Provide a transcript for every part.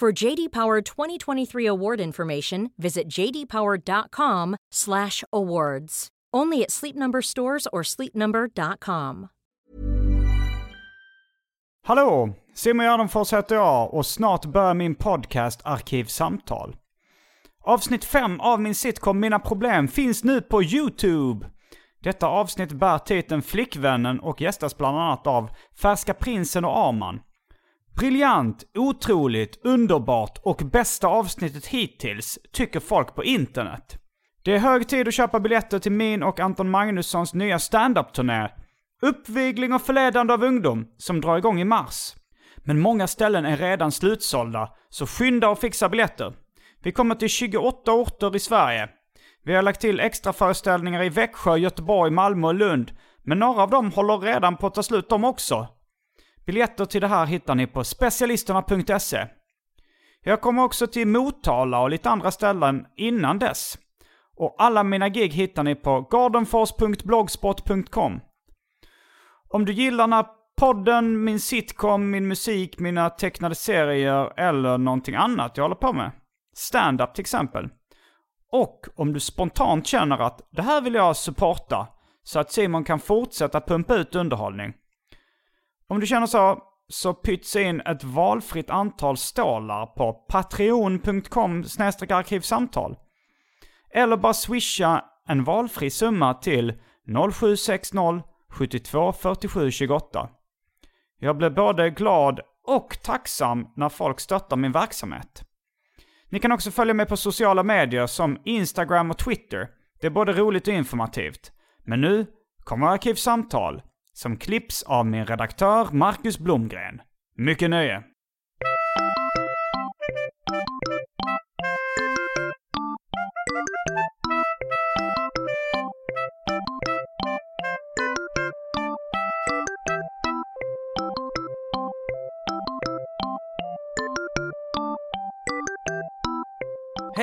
For JD Power 2023 award information, visit jdpower.com/awards. Only at Sleep Number stores or sleepnumber.com. Hallå! Simon Gärdenfors heter jag och snart börjar min podcast Arkivsamtal. Avsnitt 5 av min sitcom Mina Problem finns nu på YouTube. Detta avsnitt bär titeln Flickvännen och gästas bland annat av Färska Prinsen och Arman. Briljant, otroligt, underbart och bästa avsnittet hittills, tycker folk på internet. Det är hög tid att köpa biljetter till min och Anton Magnussons nya standup-turné. Uppvigling och förledande av ungdom, som drar igång i mars. Men många ställen är redan slutsålda, så skynda och fixa biljetter. Vi kommer till 28 orter i Sverige. Vi har lagt till extra föreställningar i Växjö, Göteborg, Malmö och Lund. Men några av dem håller redan på att ta slut de också. Biljetter till det här hittar ni på specialisterna.se. Jag kommer också till Motala och lite andra ställen innan dess. Och alla mina gig hittar ni på gardenfors.blogspot.com. Om du gillar när podden, min sitcom, min musik, mina tecknade serier eller någonting annat jag håller på med. Stand-up till exempel. Och om du spontant känner att det här vill jag supporta så att Simon kan fortsätta pumpa ut underhållning. Om du känner så, så pytsa in ett valfritt antal stålar på patreon.com arkivsamtal. Eller bara swisha en valfri summa till 0760 72 47 28. Jag blir både glad och tacksam när folk stöttar min verksamhet. Ni kan också följa mig på sociala medier som Instagram och Twitter. Det är både roligt och informativt. Men nu kommer Arkivsamtal, som klipps av min redaktör Marcus Blomgren. Mycket nöje!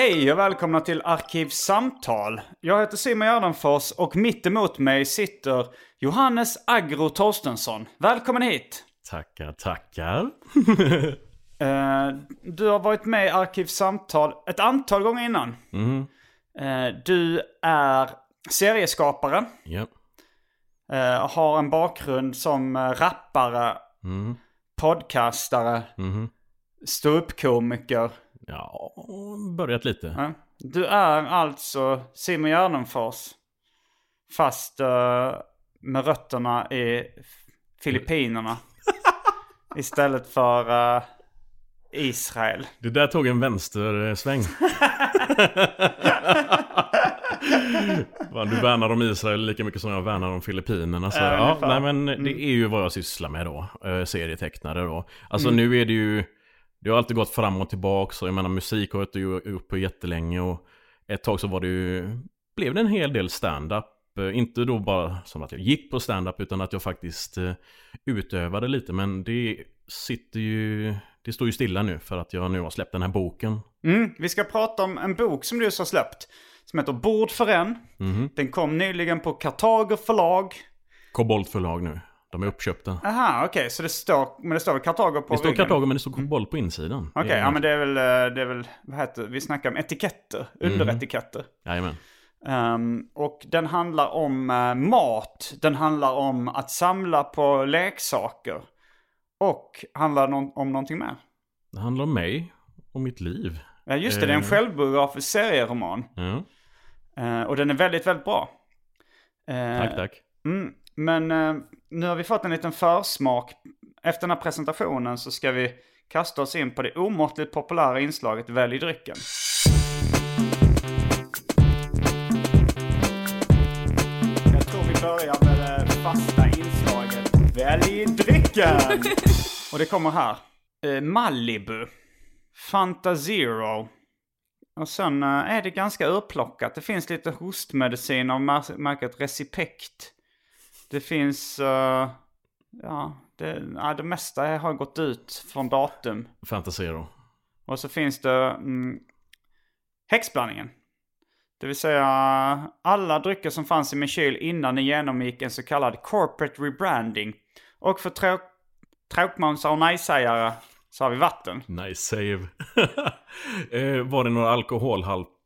Hej och välkomna till Arkivsamtal. Jag heter Simon Gärdenfors och mitt emot mig sitter Johannes Agro Torstensson. Välkommen hit! Tackar, tackar. Eh, du har varit med i Arkivsamtal ett antal gånger innan. Eh, du är serieskapare, Ja. eh, har en bakgrund som rappare, podcastare, ståuppkomiker. Ja, börjat lite. Ja. Du är alltså Simon Gärdenfors. Fast eh, med rötterna i Filippinerna. Istället för eh, Israel. Det där tog en vänstersväng. Va, du värnar om Israel lika mycket som jag värnar om Filippinerna. Så, Ja, ja, nej, men det är ju vad jag sysslar med då. Eh, serietecknare då. Alltså nu är det ju... Det har alltid gått fram och tillbaka. Så jag menar musik har jag inte gjort på jättelänge. Och ett tag så var det ju... Blev det en hel del stand-up. Eh, Inte då bara som att jag gick på stand-up utan att jag faktiskt eh, utövade lite. Men det sitter ju... Det står ju stilla nu för att jag nu har släppt den här boken. Mm, vi ska prata om en bok som du just har släppt. Som heter Bord för en. Den kom nyligen på Kartager förlag. Kobolt förlag nu. De är uppköpta. Aha, okej. så det står, men det står väl Kartager på Det står? Kartago men det står Kobolt på insidan. Okej, ja men det är väl, eh, det är väl, vad heter? Vi snackar om etiketter, underetiketter. Jajamän. Ehm, och den handlar om eh, mat, den handlar om att samla på leksaker. Och handlar no- om någonting mer. Det handlar om mig och mitt liv. Ja just det, det är en Eh. självbiografisk serieroman. Ja. Eh, och den är väldigt, väldigt bra. Tack, tack. Mm, men nu har vi fått en liten försmak. Efter den här presentationen så ska vi kasta oss in på det omåttligt populära inslaget Välj drycken. Jag tror vi börjar med det fasta inslaget Välj drycken! Och det kommer här. Eh, Malibu. Fanta Zero. Och sen eh, är det ganska urplockat. Det finns lite hostmedicin av mär- märket Recipect. Det finns, eh, ja, det, ja, det mesta har gått ut från datum. Fantasero. Och så finns det mm, häxblandningen. Det vill säga alla drycker som fanns i min kyl innan den genomgick en så kallad corporate rebranding. Och för trå- tråkmånsar och nej-sägare så har vi vatten. Nice save. eh, var det några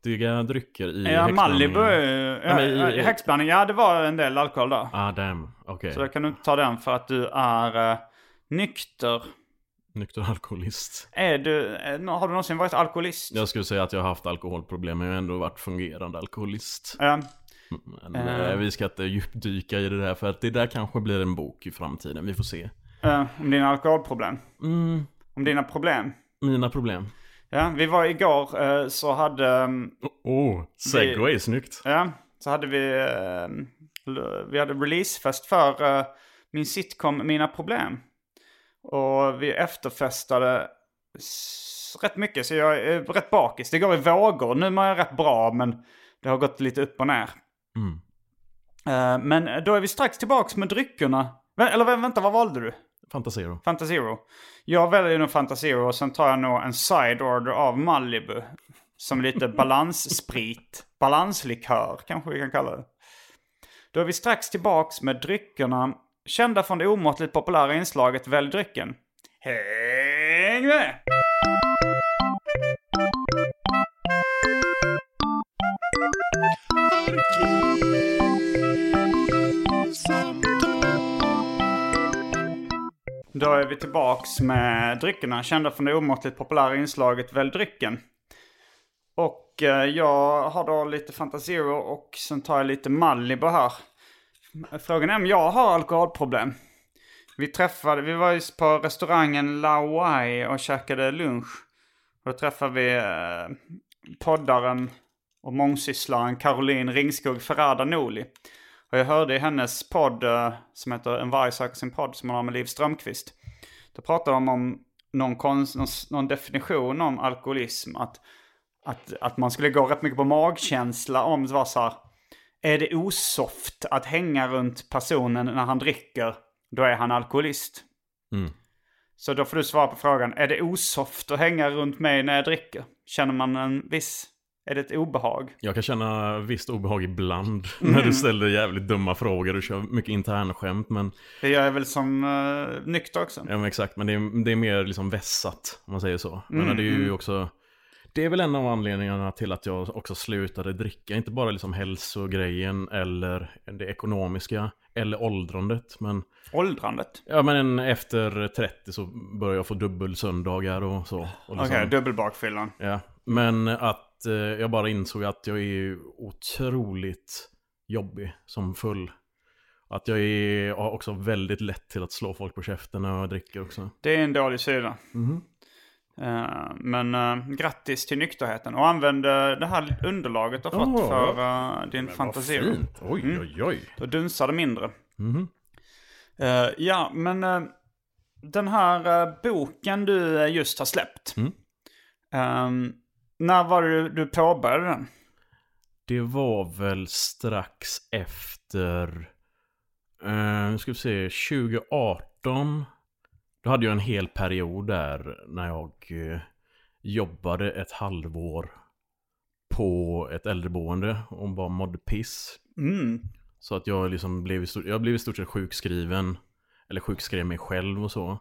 alkoholhaltiga drycker i Ja, Malibu, häxblandningen? ja, i- i, häxblandning, ja det var en del alkohol där. Ah, damn. Okej. Så jag kan inte ta den för att du är eh, nykter. Nykter alkoholist. Är du, eh, har du någonsin varit alkoholist? Jag skulle säga att jag har haft alkoholproblem, men jag har ändå varit fungerande alkoholist. Ja. Men, Eh. eh, vi ska inte djupdyka i det där, för att det där kanske blir en bok i framtiden. Vi får se. Eh, om dina alkoholproblem. Mm, Om dina problem. mina problem. Ja, vi var igår eh, så hade, mm, Oh, segway, snyggt. ja, så hade vi, eh, l- vi hade releasefest för eh, min sitcom Mina Problem. Och vi efterfestade rätt mycket, så jag är rätt bakis. Det går i vågor. Nu mår jag rätt bra, men det har gått lite upp och ner. Mm. Eh, men då är vi strax tillbaks med dryckerna. Eller vä- vänta, vad valde du? Fantasero. Fanta Zero. Jag väljer nog Fanta Zero och sen tar jag nog en side order av Malibu. Som lite balanssprit. Balanslikör kanske vi kan kalla det. Då är vi strax tillbaks med dryckerna. Kända från det omåttligt populära inslaget Välj drycken. Häng med! Då är vi tillbaks med dryckerna, kända från det omåttligt populära inslaget Välj drycken. Och eh, jag har då lite Fantasero och sen tar jag lite Malibu här. Frågan är om jag har alkoholproblem. Vi träffade, vi var ju på restaurangen Lawai och käkade lunch. Och då träffade vi eh, poddaren och mångsysslaren Caroline Ringskog Ferrada Noli. Och jag hörde i hennes podd eh, som heter En varg söker sin podd som hon har med Liv Strömquist. Då pratar de om någon, konst, någon, någon definition om alkoholism. Att, att, att man skulle gå rätt mycket på magkänsla om det var så här. Är det osoft att hänga runt personen när han dricker, då är han alkoholist. Mm. Så då får du svara på frågan, är det osoft att hänga runt mig när jag dricker? Känner man en viss, är det ett obehag? Jag kan känna visst obehag ibland Mm. när du ställer jävligt dumma frågor och kör mycket internskämt. Men, Det gör jag väl som uh, nykter också. ja, men exakt, men det är, det är mer liksom vässat om man säger så. Mm, Men det är ju också, det är väl en av anledningarna till att jag också slutade dricka. Inte bara liksom hälsogrejen eller det ekonomiska eller åldrandet. Men, Åldrandet. ja, men efter 30 så börjar jag få dubbelsöndagar och så. Och Okej, liksom- dubbelbakfyllan. Ja, men att eh, jag bara insåg att jag är otroligt jobbig som full. Att jag är har också väldigt lätt till att slå folk på käften när jag dricker också. Det är en dålig sida. Mhm. Eh, men uh, grattis till nykterheten. Och använd eh, det här underlaget du har fått Ja. för eh, din Vad fantasi. fint. Oj, Mm. oj, oj. Då dunsar det mindre. Eh, ja, men den här boken du just har släppt. Mm. När var det du, du påbörjade den? Det var väl strax efter, eh, nu ska vi se, 2018. Då hade jag en hel period där när jag eh, jobbade ett halvår på ett äldreboende och bara mådde piss. Mm. Så att jag liksom blev, stort- jag blev i stort sett sjukskriven. Eller sjukskrev mig själv och så.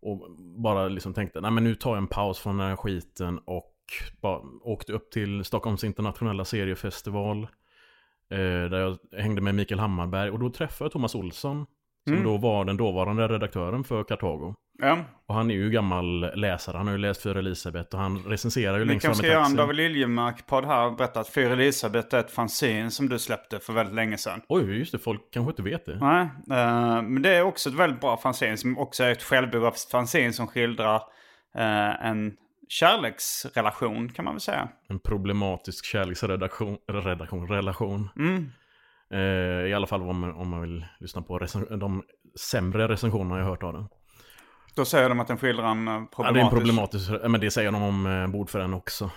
Och bara liksom tänkte, nej men nu tar jag en paus från den här skiten och bara åkte upp till Stockholms internationella seriefestival. Eh, där jag hängde med Mikael Hammarberg och då träffade jag Thomas Olsson. Som Mm. då var den dåvarande redaktören för Kartago. Ja. Och han är ju gammal läsare, han har ju läst Fyra Elisabeth och han recenserar ju Vi längst fram kanske i ska göra en taxin. David Liljemark-podd här och berätta att Fyr Elisabeth är ett fanzine som du släppte för väldigt länge sedan. Oj, just det, folk kanske inte vet det. Nej, eh, men det är också ett väldigt bra fanzine som också är ett självbiografiskt fanzine som skildrar eh, en kärleksrelation kan man väl säga. En problematisk kärleksredaktion, redaktion, relation. Mm. Eh, I alla fall om man, om man vill lyssna på de sämre recensionerna jag hört av den. Då säger de att den skildrar en eh, Ja, problematisk... det är en problematisk, men det säger de om eh, bord för en också.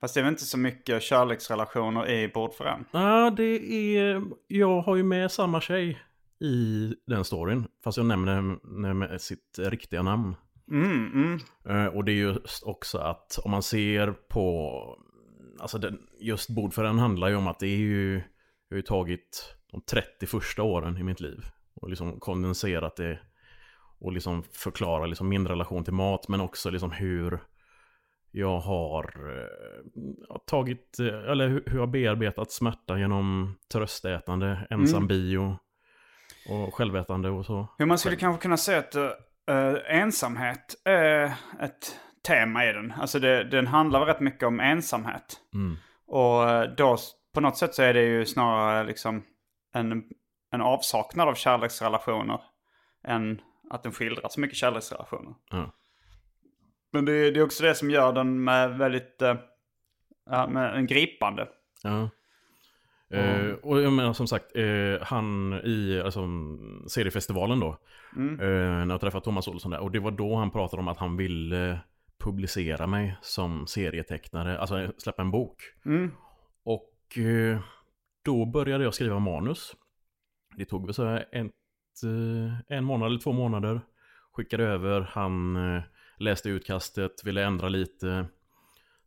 Fast det är väl inte så mycket kärleksrelationer i Bord för en? Ja, det är, jag har ju med samma tjej i den storyn. Fast jag nämner nämner sitt riktiga namn. Mm, mm. Eh, Och det är just också att om man ser på, alltså den, just bord för en handlar ju om att det är ju, jag har ju tagit de 30 första åren i mitt liv och liksom kondenserat det och liksom förklara liksom min relation till mat men också liksom hur jag har eh, tagit, eh, eller hur hur jag bearbetat smärta genom tröstätande, ensam Mm. bio och självätande och så. Hur man skulle kanske kunna säga att eh, ensamhet är ett tema i den. Alltså det, den handlar rätt mycket om ensamhet. Mm. Och eh, då på något sätt så är det ju snarare liksom en, en avsaknad av kärleksrelationer än att den skildrar så mycket kärleksrelationer. Ja. Men det, är- det är också det som gör den med väldigt ja, med en gripande. Eh, och jag menar som sagt, eh, han i alltså, seriefestivalen då, Mm. eh, när jag träffade Thomas Olsson där, och det var då han pratade om att han ville publicera mig som serietecknare, alltså släppa en bok. Mm. Och eh, då började jag skriva manus. Det tog väl så här ett, eh, en månad eller två månader. Skickade över, han eh, läste utkastet, ville ändra lite.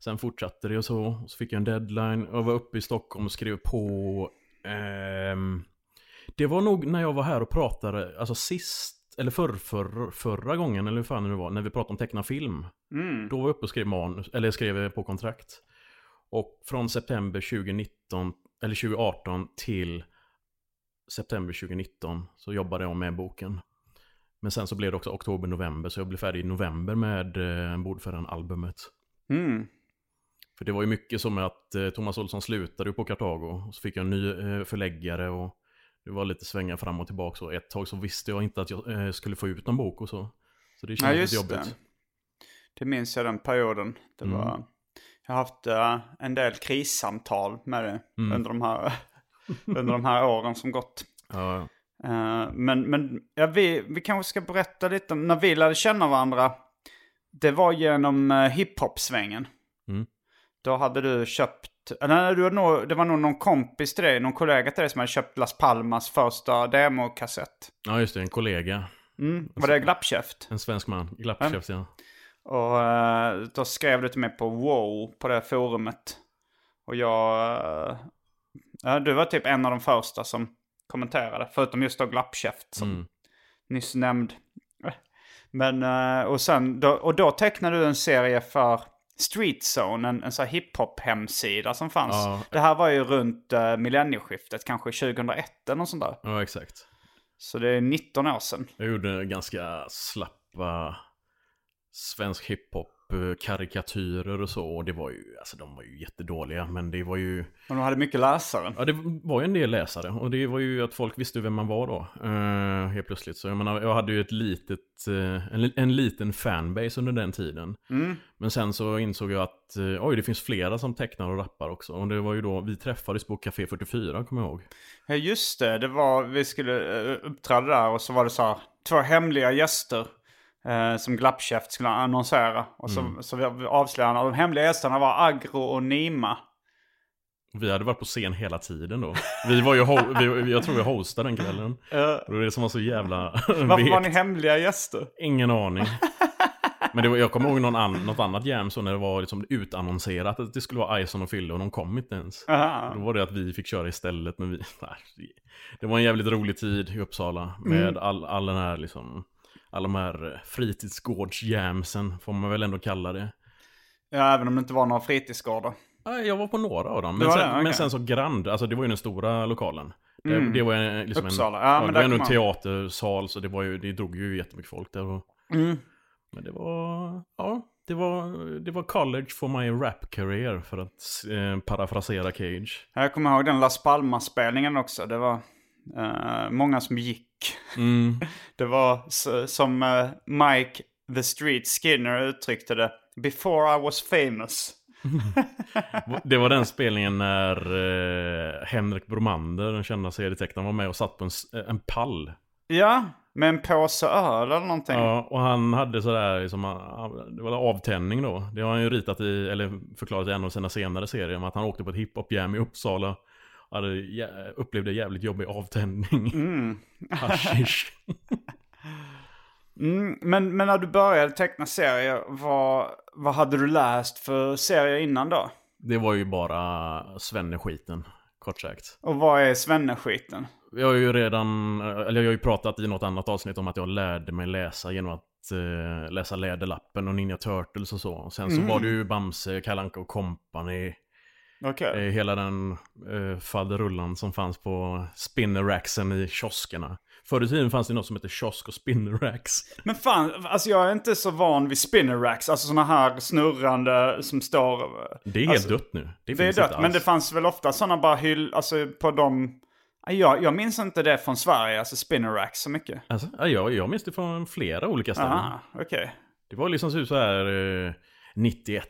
Sen fortsatte det och så. Och så fick jag en deadline. Jag var uppe i Stockholm och skrev på. ehm, det var nog när jag var här och pratade, alltså sist, eller förr, förr, förra gången, eller hur fan det nu var, när vi pratade om teckna film. Mm. Då var jag uppe och skrev manus, eller skrev på kontrakt. Och från september 2019, eller 2018 till september 2019 så jobbade jag med boken. Men sen så blev det också oktober-november, så jag blev färdig i november med eh, Bordföraren-albumet. Mm. För det var ju mycket som att eh, Thomas Olsson slutade på Kartago, och så fick jag en ny eh, förläggare och det var lite svängar fram och tillbaka. Så ett tag så visste jag inte att jag eh, skulle få ut någon bok och så. Så det Ja, kändes just lite jobbigt. det. Det minns jag den perioden. Det Mm. var, jag har haft eh, en del krissamtal med det Mm. under, de här, under de här åren som gått. Ja, Eh, men men ja, vi, vi kanske ska berätta lite om när vi lärde känna varandra. Det var genom uh, hiphop-svängen. Mm. Då hade du köpt, eller nej, du hade nog, det var nog någon kompis till dig, någon kollega till dig som hade köpt Las Palmas första demokassett. ja just det, en kollega. Mm. Var det glappkäft? En svensk man, glappkäft ja. Och eh, då skrev du till mig på wow på det forumet. Och jag... eh, ja, du var typ en av de första som kommenterade. Förutom just då glappkäft som Mm. nyss nämnd. Men, eh, och sen, då, och då tecknade du en serie för Street Zone, en, en sån här hiphop-hemsida som fanns. Ja. Det här var ju runt uh, millennieskiftet, kanske 2001 eller något sånt där. Ja, exakt. Så det är 19 år sedan. Jag gjorde ganska slappa svensk hiphop karikatyrer och så. Och det var ju, alltså de var ju jättedåliga. Men det var ju, Och de hade mycket läsare. ja det var ju en del läsare. Och det var ju att folk visste vem man var då. Uh, helt plötsligt. Så jag menar, jag hade ju ett litet, eh, en, en liten fanbase under den tiden. Mm. Men sen så insåg jag att, eh, oj det finns flera som tecknar och rappar också. Och det var ju då, vi träffades på Café 44, kommer jag ihåg. Ja just det, det var, vi skulle uh, uppträda där och så var det så här, två hemliga gäster eh, som Glappkäft skulle annonsera. Och så, så vi vi avslöjade att de hemliga gästerna var Agro och Nima. Vi hade varit på scen hela tiden då. Vi var ju, vi, jag tror vi hostade den kvällen. Uh, Det var det som var så jävla varför var ni hemliga gäster? Ingen aning. Men det var, jag kommer ihåg någon an, något annat jam så när det var liksom utannonserat att det skulle vara Ison och Fille och de kom inte ens. Aha. Då var det att vi fick köra istället. Men vi, nej, det var en jävligt rolig tid i Uppsala. Med all, all den här liksom, alla de här fritidsgårdsjamsen får man väl ändå kalla det. Ja, även om det inte var några fritidsgårdar. Nej, Jag var på några av dem. Det Men, var sen, det, okej. men sen så Grand, alltså det var ju den stora lokalen. Det, det var en, liksom Uppsala. en, Ja, ja, det var ändå en teatersal så det, var ju, det drog ju jättemycket folk där. Och, Mm. Men det var, ja, det var, det var college for my rap career för att eh, parafrasera Cage. Jag kommer ihåg den Las Palmas-spelningen också. Det var eh, många som gick. Mm. Det var som eh, Mike the Street Skinner uttryckte det. Before I was famous. Det var den spelningen när eh, Henrik Bromander, den kända serietecknaren, var med och satt på en, en pall. Ja, med en påse öl eller någonting. Ja, och han hade sådär, liksom, det var avtändning då. Det har han ju ritat i, eller förklarat i en av sina senare serier, om att han åkte på ett hiphop-jam i Uppsala. Hade, upplevde jävligt jobbig avtändning. Mm. Hashish. Mm, men, men när du började teckna serier, vad, vad hade du läst för serier innan då? Det var ju bara svenneskiten, kort sagt. Och vad är svenneskiten? Jag har ju redan, eller jag har ju pratat i något annat avsnitt om att jag lärde mig läsa genom att eh, läsa Läderlappen och Ninja Turtles och så. Sen så var det ju Bamse, Kalle Anka och Company. Okej. Eh, hela den eh, faderullan som fanns på spinnerracksen i kioskerna. Förr i tiden fanns det något som hette kiosk och spinnerracks. Men fan, alltså jag är inte så van vid spinner racks. Alltså sådana här snurrande som står... Det är helt Alltså, dött nu. Det, Det är dött, men det fanns väl ofta sådana bara hyll, alltså på de... Ja, Jag, jag minns inte det från Sverige, alltså spinner racks så mycket. Alltså, ja, jag, jag minns det från flera olika ställen. Aha, okej. Det var liksom så här eh, 91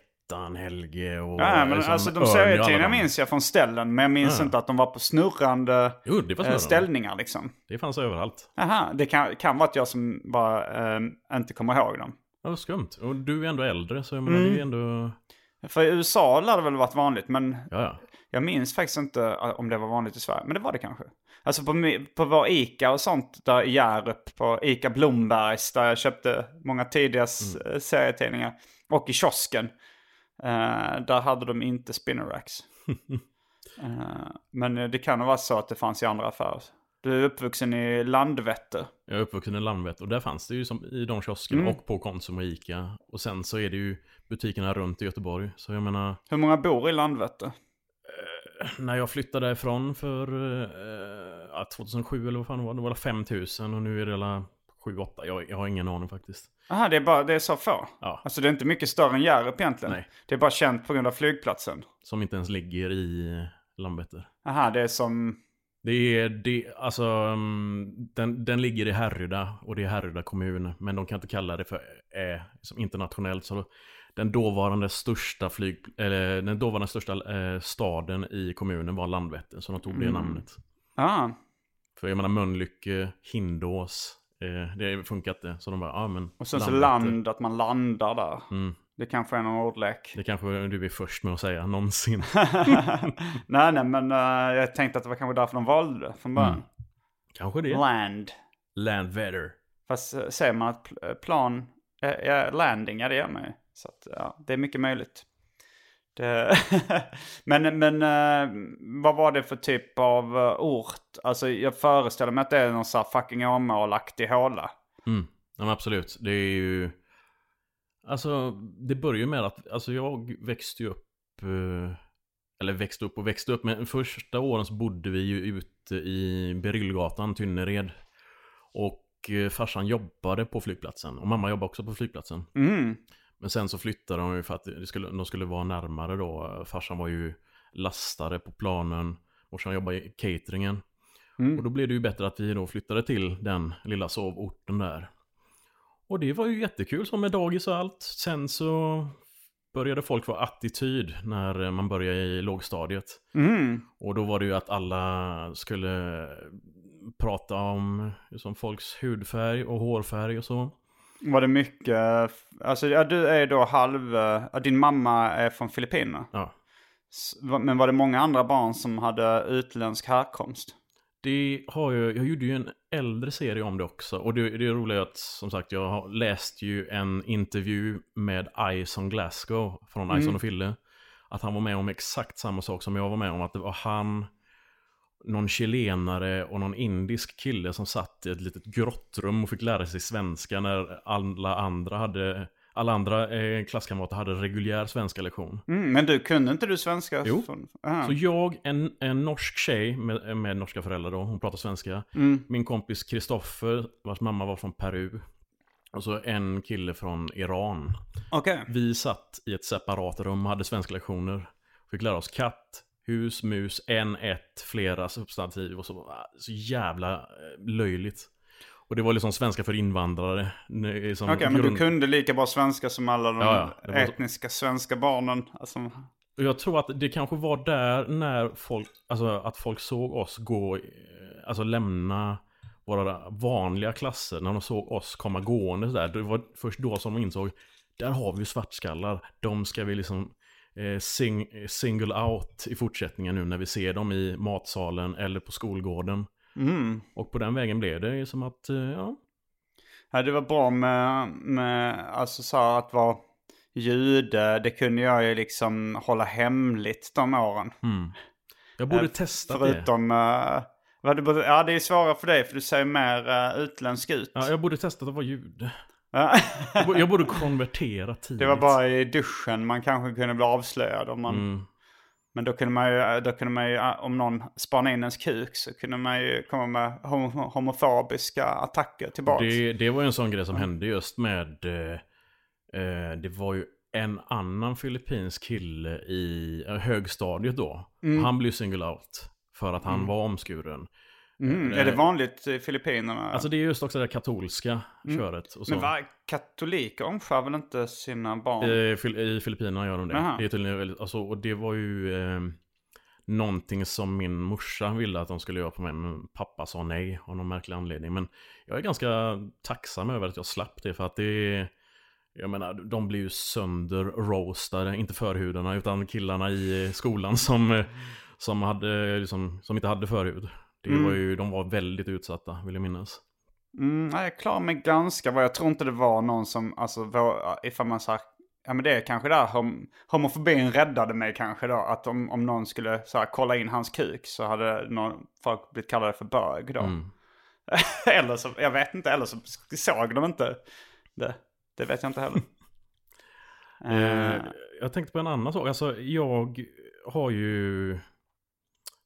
Helge och... Ja, men liksom alltså de serietidningarna minns jag från ställen, men jag minns Ja. inte att de var på snurrande Jo, eh, snurrande. ställningar liksom. Det fanns överallt. Aha, det kan, kan vara att jag som bara eh, inte kommer ihåg dem. Ja, vad skumt. Och du är ändå äldre, så jag menar Mm. det är ändå... För i USA lär det väl varit vanligt, men Ja, ja. jag minns faktiskt inte om det var vanligt i Sverige. Men det var det kanske. Alltså på, på vår ICA och sånt där i Hjärup, på ICA Blombergs, där jag köpte många tidiga Mm. serietidningar. Och i kiosken. Eh, där hade de inte spinner racks. Eh, men det kan vara så att det fanns i andra affärer. Du är uppvuxen i Landvetter. Jag är uppvuxen i Landvetter och där fanns det ju som i de kioskerna Mm. och på Konsum och Ica. Och sen så är det ju butikerna runt i Göteborg. Så jag menar, Hur många bor i Landvetter? när jag flyttade därifrån för eh, ja, 2007 eller vad fan det var, det var 5000 och nu är det alla 7-8. Jag, jag har ingen aning faktiskt. Aha, det är, bara, det är så få? Ja. Alltså det är inte mycket större än Hjärup egentligen? Nej. Det är bara känt på grund av flygplatsen? Som inte ens ligger i Landvetter. Aha, det är som... Det är, det, alltså, mm, den, den ligger i Härryda och det är Härryda kommun. Men de kan inte kalla det för eh, som internationellt. Så den dåvarande största flyg, eller den dåvarande största eh, staden i kommunen var Landvetter. Så de tog det Mm. namnet. Ah, För jag menar Mölnlycke, Hindås, eh, det funkar inte. Så de bara, ja men och sen så Landvetter. land, att man landar där. Mm. Det kanske är någon ordlek. Det kanske du är först med att säga någonsin. nej, nej, men eh, jag tänkte att det var kanske därför de valde det från början. Mm. kanske det. Land. Landvetter. Fast eh, säger man att pl- plan, eh, ja, landing, ja det gör man ju. Så att, ja, det är mycket möjligt. Det men men eh, vad var det för typ av eh, ort? Alltså jag föreställer mig att det är någon sån här fucking Åmål-aktig håla. Mm, ja, absolut. Det är ju... Alltså, det börjar ju med att, alltså jag växte ju upp, eh, eller växte upp och växte upp, men första åren så bodde vi ju ute i Berylgatan, Tynnered. Och farsan jobbade på flygplatsen, och mamma jobbade också på flygplatsen. Mm. Men sen så flyttade de ju för att det skulle, de skulle vara närmare då. Farsan var ju lastare på planen, morsan jobbade i cateringen. Mm. Och då blev det ju bättre att vi då flyttade till den lilla sovorten där. Och det var ju jättekul som med dagis och allt. Sen så började folk få attityd när man började i lågstadiet. Mm. Och då var det ju att alla skulle prata om som folks hudfärg och hårfärg och så. Var det mycket, alltså ja, du är då halv, ja, din mamma är från Filippinerna. Ja. Men var det många andra barn som hade utländsk härkomst? Det har jag, jag gjorde ju en äldre serie om det också. Och det, det är roligt att, som sagt, jag har läst ju en intervju med Ison Glasgow från Ison och Fille. Att han var med om exakt samma sak som jag var med om. Att det var han, någon chilenare och någon indisk kille som satt i ett litet grottrum och fick lära sig svenska när alla andra hade alla andra eh, klasskamrater hade reguljär svenska lektion. Mm, men du, kunde inte du svenska? Jo. Aha. Så jag, en, en norsk tjej med, med norska föräldrar då, hon pratar svenska. Mm. Min kompis Kristoffer, vars mamma var från Peru. Och så en kille från Iran. Okej. Vi satt i ett separat rum, hade svenska lektioner. Fick lära oss katt, hus, mus, en, ett, flera substantiv och så. Så jävla eh, löjligt. Och det var liksom svenska för invandrare. Nej, som Okej, men du kunde lika bra svenska som alla de Ja, ja, var så. etniska svenska barnen. Alltså, Och jag tror att det kanske var där när folk, alltså att folk såg oss gå, eh, alltså lämna våra vanliga klasser, när de såg oss komma gående där. Det var först då som de insåg, där har vi ju svartskallar. De ska vi liksom sing, eh, single out i fortsättningen nu när vi ser dem i matsalen eller på skolgården. mm. Och på den vägen blev det som att, eh, ja, Ja, det var bra med, med alltså så här att vara jude. Det kunde jag ju liksom hålla hemligt de åren. mm. Jag borde Eh, testa. Förutom, det, borde- ja det är svårare för dig för du ser mer utländsk ut. Ja, jag borde testa att vara jude. Ja. Jag borde, konvertera tidigt. det var bara i duschen man kanske kunde bli avslöjad. Om man, Mm. Men då kunde man ju, då kunde man ju, om någon spanade in ens kuk så kunde man ju komma med homo, homofobiska attacker tillbaka. Det, det var ju en sån grej som hände just med... Eh, eh, det var ju en annan filippinsk kille i eh, högstadiet då. Han blev single out. För att han var omskuren. Mm, är det vanligt i Filippinerna? Alltså det är just också det katolska köret. Och så. men va, katoliker omskär väl inte sina barn? I, Fil- I Filippinerna gör de det. Aha. Det är tydligen väldigt, alltså, och det var ju eh, någonting som min morsa ville att de skulle göra på mig. Men pappa sa nej av någon märklig anledning. Men jag är ganska tacksam över att jag slapp det. För att det är, jag menar, de blir ju sönder roastade. Inte förhudarna utan killarna i eh, skolan som, eh, som, hade, liksom, som inte hade förhud. Det var ju, de var väldigt utsatta vill jag minnas. Mm, jag klarar mig ganska bra. Jag tror inte det var någon som, alltså, vår, ifall man sagt, ja men det är kanske där hom, homofobin räddade mig kanske då. Att om, om någon skulle så här, kolla in hans kuk så hade någon, folk blivit kallade för bög då. Mm. eller så, jag vet inte, eller så såg de inte det. Det vet jag inte heller. Eh, jag tänkte på en annan sak. Alltså jag har ju...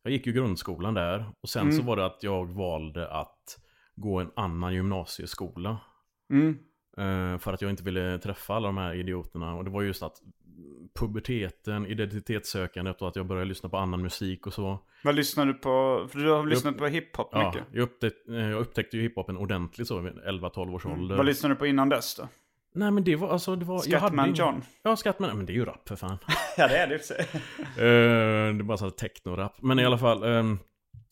Jag gick ju grundskolan där. Och sen så var det att jag valde att gå en annan gymnasieskola. Mm. Eh, för att jag inte ville träffa alla de här idioterna. Och det var just att puberteten, identitetssökandet och att jag började lyssna på annan musik och så. Vad lyssnar du på? För du har lyssnat på hiphop Ja, mycket. jag, upptäckte, eh, jag upptäckte ju hiphopen ordentligt så vid 11-12 års ålder. Vad lyssnade du på innan dess då? Nej men det var alltså, det var... jag hade Scatman ingen- John? Ja, Scatman, men det är ju rap för fan. Ja det är det för. Eh, det är bara sån här techno-rap. Men i alla fall, ehm,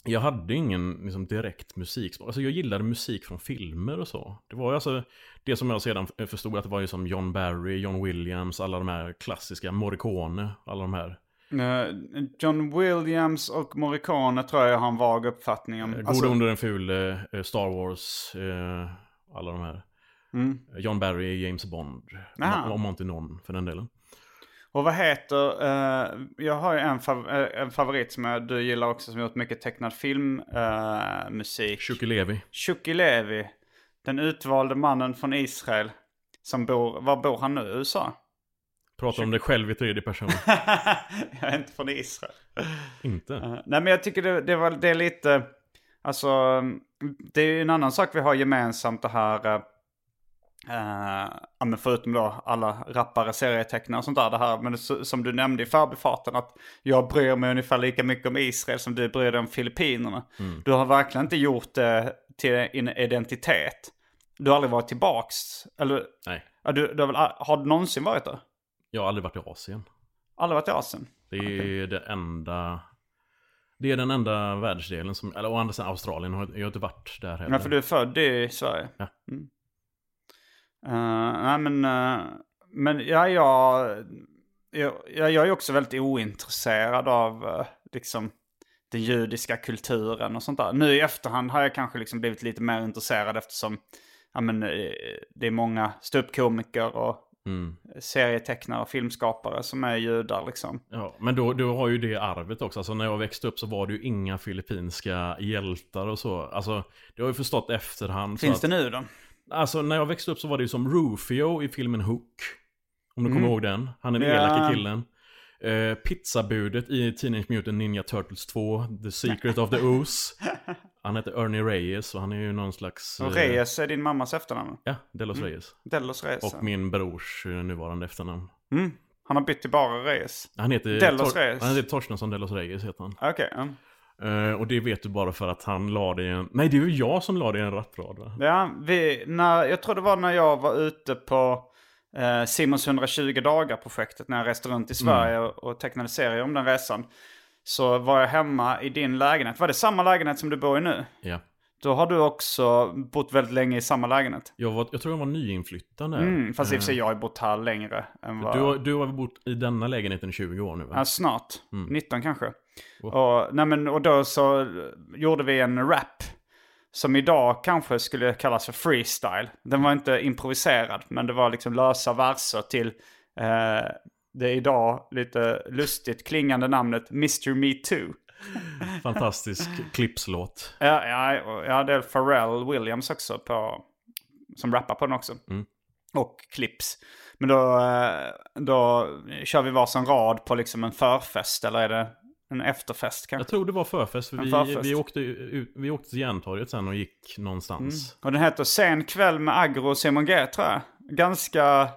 jag hade ingen liksom, direkt musiksmak. Alltså jag gillade musik från filmer och så. Det var ju alltså det som jag sedan förstod att det var ju som John Barry, John Williams, alla de här klassiska, Morricone, alla de här. Eh, John Williams och Morricone tror jag har en vag uppfattning om. Eh, Alltså, Gode under en ful, eh, Star Wars, alla de här. Mm. John Barry, James Bond. Aha. Om, inte någon för den delen. Och vad heter, eh, jag har ju en, fav- eh, en favorit som jag, du gillar också som gjort mycket tecknad filmmusik. Uh, musik. Shuki Levi. Shuki Levi. Den utvalde mannen från Israel. Som bor, var bor han nu? USA? Pratar om dig själv i tredje person. jag är inte från Israel. inte. Eh, nej men jag tycker det, det, var, det är lite, alltså det är ju en annan sak vi har gemensamt det här, eh, ja men förutom då alla rappare, serietecknare och sånt där, det här, men som du nämnde i förbifarten att jag bryr mig ungefär lika mycket om Israel som du bryr dig om Filippinerna. Du har verkligen inte gjort det till en identitet. Du har aldrig varit tillbaks, eller Nej. ja, du, du har, väl, har du någonsin varit där? Jag har aldrig varit i Asien. Aldrig varit i Asien? Det är det enda... Det är den enda världsdelen som... Eller å andra sidan Australien jag har inte varit där heller. Ja, för du är född i Sverige. Ja. Mm. Eh, nej, men, eh, men ja, jag, jag, jag är också väldigt ointresserad av eh, liksom den judiska kulturen och sånt där. Nu i efterhand har jag kanske liksom blivit lite mer intresserad eftersom ja, men, det är många ståuppkomiker och Mm. serietecknare och filmskapare som är judar liksom. Ja, men då, då har ju det arvet också. Alltså när jag växte upp så var det ju inga filippinska hjältar och så. Alltså, det har jag ju förstått efterhand. Finns att, det nu då? Alltså när jag växte upp så var det ju som Rufio i filmen Hook. Om du kommer ihåg den. Han är den Ja. elaka killen. Eh, pizzabudet i Teenage Mutant Ninja Turtles 2, The Secret of the Ooze. Han heter Ernie Reyes och han är ju någon slags... Och eh, Reyes är din mammas efternamn. Ja, Delos Reyes. Delos Reyes. Och min brors eh, nuvarande efternamn. Mm. Han har bytt till bara Reyes. Han heter, Delos Tor- Reyes. Han heter Torstensson Delos Reyes heter han. Okej. ja. Eh, och det vet du bara för att han la det i en... Nej, det är ju jag som la det i en rapprad va? Ja, vi, när, jag tror det var när jag var ute på eh, Simons 120 dagar-projektet när jag reste runt i Sverige och, och tecknade serier om den resan. Så var jag hemma i din lägenhet. Var det samma lägenhet som du bor i nu? Ja. Då har du också bott väldigt länge i samma lägenhet. Jag, var, jag tror jag var nyinflyttad. Mm, fast i och för sig jag har bott här längre än vad... Du, har- du har bott i denna lägenheten i 20 år nu va? Ja, snart. Mm. 19 kanske. Och, nej men, och då så gjorde vi en rap. Som idag kanske skulle kallas för freestyle. Den var inte improviserad, men det var liksom lösa verser till eh, det idag lite lustigt klingande namnet Mr. Me Too. Fantastisk klippslåt. Ja, ja, ja, det är Pharrell Williams också på, som rappar på den också. Mm. Och Clips. Men då, eh, då kör vi varsin rad på liksom en förfest, eller är det en efterfest kanske? Jag tror det var förfest, för En vi, förfest. vi, åkte, ut, vi åkte till Järntorget sen och gick någonstans. Och den heter Sen kväll med Agro och Simon G tror jag. Ganska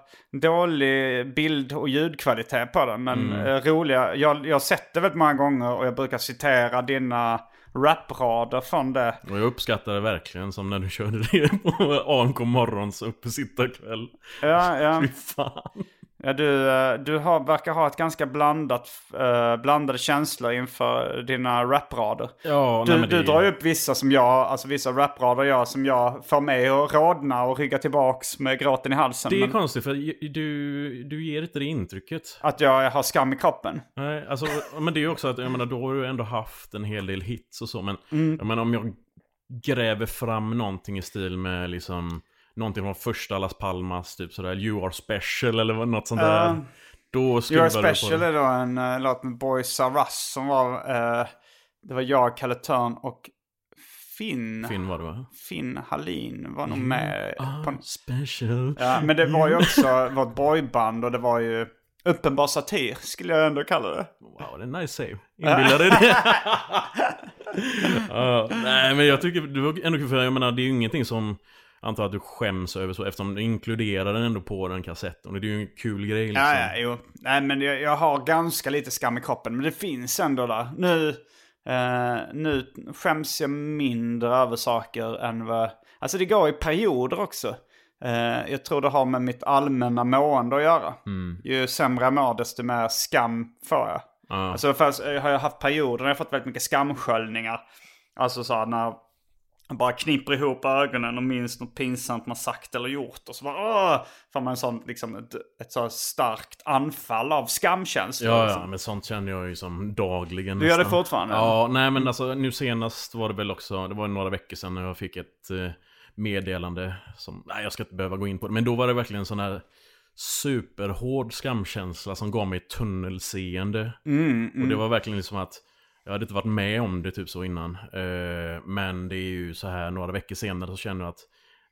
dålig bild och ljudkvalitet på den. Men eh, roliga. Jag, jag har sett det väldigt många gånger och jag brukar citera dina raprader från det. Och jag uppskattade verkligen som när du körde det på AMK morgons uppesittarkväll. Ja, ja. Fy fan. Ja du eh, du har, verkar ha ett ganska blandat, eh, blandade känslor inför dina raprader. Ja, Du, nej, du det, drar ju upp vissa som jag, alltså vissa raprader jag som jag får mig att rodna och rygga tillbaks med gråten i halsen. Det är men konstigt för du, du ger inte det intrycket. att jag har skam i kroppen. Nej, alltså, men det är ju också att, jag menar, då har du ändå haft en hel del hits och så, men Mm. jag menar om jag gräver fram någonting i stil med liksom, någonting från första Las Palmas, typ sådär, You Are Special eller något sånt där. Ja. Då du på Special är då en uh, låt med Boys R Us som var, eh, det var jag, Kalle Törn och Finn. Finn var det va? Finn Hallin var nog med. På, Ah, special. ja, men det var ju också vårt boyband och det var ju uppenbar satir skulle jag ändå kalla det. Wow, det är en nice save. Inbillar dig det? Ja, nej, men jag tycker det var ändå kul för jag menar, det är ju ingenting som antar att du skäms över så eftersom du inkluderar den ändå på den kassetten. Det är ju en kul grej liksom. Ja, ja, jo. Nej, men jag, jag har ganska lite skam i kroppen. Men det finns ändå där. Nu, eh, nu skäms jag mindre över saker än vad... Alltså det går i perioder också. Eh, jag tror det har med mitt allmänna mående att göra. Ju sämre jag mår, desto mer skam får jag. Ja. Alltså först har jag haft perioder när jag fått väldigt mycket skamsköljningar. Alltså så här när jag bara knipper ihop ögonen och minns något pinsamt man sagt eller gjort. Och så bara åh! Får man sån, liksom ett, ett så starkt anfall av skamkänsla. Ja, liksom. ja, men sånt känner jag ju som dagligen. Du gör det nästan. fortfarande? Ja, nej men alltså nu senast var det väl också, det var några veckor sedan när jag fick ett eh, meddelande som, nej jag ska inte behöva gå in på det, men då var det verkligen en sån här superhård skamkänsla som gav mig tunnelseende. Mm, Och det var verkligen liksom att jag hade inte varit med om det typ så innan. Eh, men det är ju så här några veckor senare så känner jag att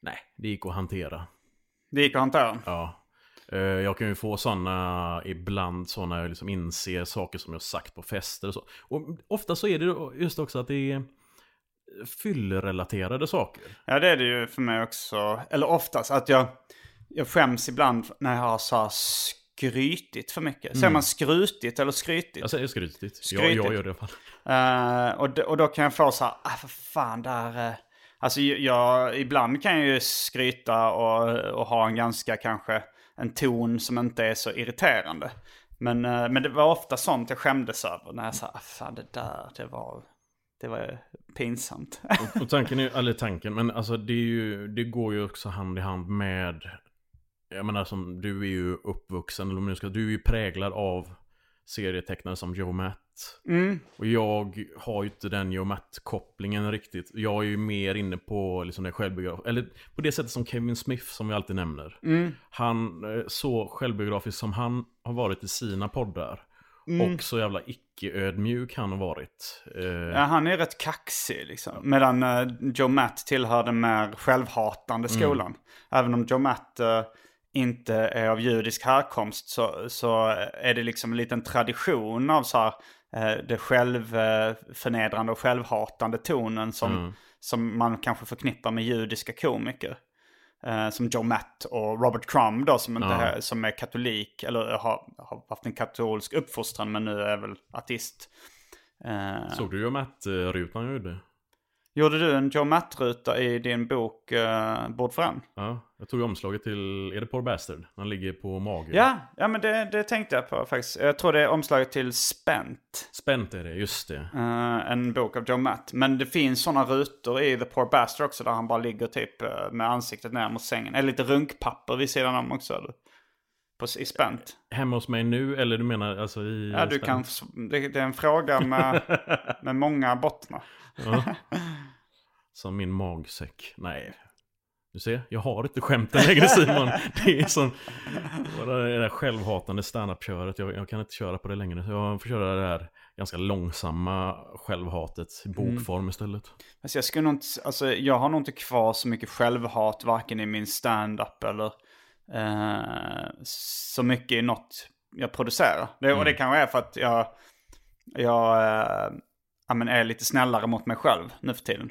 nej, det gick att hantera. Det gick att hantera. Ja. Eh, Jag kan ju få sådana ibland så när jag liksom inser saker som jag sagt på fester och så. Och ofta så är det just också att det är fyllerelaterade saker. Ja det är det ju för mig också. Eller oftast att jag, jag skäms ibland när jag har så här skrytit för mycket. Säger man skrutit eller skrytit? Jag säger skrytigt. Jag, Skrytigt. jag gör det i alla fall. Eh, och, och då kan jag få så här, ah för fan där... Uh, alltså jag, jag, ibland kan jag ju skryta och, och ha en ganska kanske, en ton som inte är så irriterande. Men, eh, men det var ofta sånt jag skämdes över när jag sa, ah, fan det där, det var, det var pinsamt. Och, och tanken är eller tanken, men alltså det, är ju, det går ju också hand i hand med Jag menar som du är ju uppvuxen, eller om du ska, du är ju präglad av serietecknare som Joe Matt. Mm. Och jag har ju inte den Joe Matt-kopplingen riktigt. Jag är ju mer inne på liksom det självbiograf, eller på det sättet som Kevin Smith som vi alltid nämner. Mm. Han, eh, så självbiografisk som han har varit i sina poddar. Mm. Och så jävla icke-ödmjuk han har varit. Eh, Ja, han är rätt kaxig liksom. Medan uh, Joe Matt tillhör den mer självhatande skolan. Även om Joe Matt uh, inte är av judisk härkomst så, så är det liksom en liten tradition av så här, eh, det självförnedrande och självhatande tonen som, Mm. som man kanske förknippar med judiska komiker. Eh, som Joe Matt och Robert Crumb då som, inte Ja. är, som är katolik eller har, har haft en katolsk uppfostran men nu är väl ateist. Eh, Såg du ju Matt-rutan jag gjorde? Gjorde du en Joe Matt-ruta i din bok uh, Bord en? Ja, jag tog omslaget till, är det Poor Bastard? Han ligger på mage. Ja, ja men det, det tänkte jag på faktiskt. Jag tror det är omslaget till Spent. Spänt är det, just det. eh, en bok av Joe Matt. Men det finns sådana rutor i The Poor Bastard också där han bara ligger typ eh, med ansiktet ner mot sängen. Eller lite runkpapper vid sidan om också. eller? På, I Spent. Hemma hos mig nu, eller du menar alltså i... Ja, du kan, det, det är en fråga med, med många bottnar. Ja. Som min magsäck. Nej. Du ser, jag har inte skämten längre Simon. Det är som det där självhatande standup-köret. Jag, jag kan inte köra på det längre. Jag får köra det här ganska långsamma självhatet i bokform istället. Alltså jag, skulle nog inte, alltså jag har nog inte kvar så mycket självhat varken i min stand-up eller eh, så mycket i något jag producerar. Det, Och det kanske är för att jag, jag eh, ja, men är lite snällare mot mig själv nu för tiden.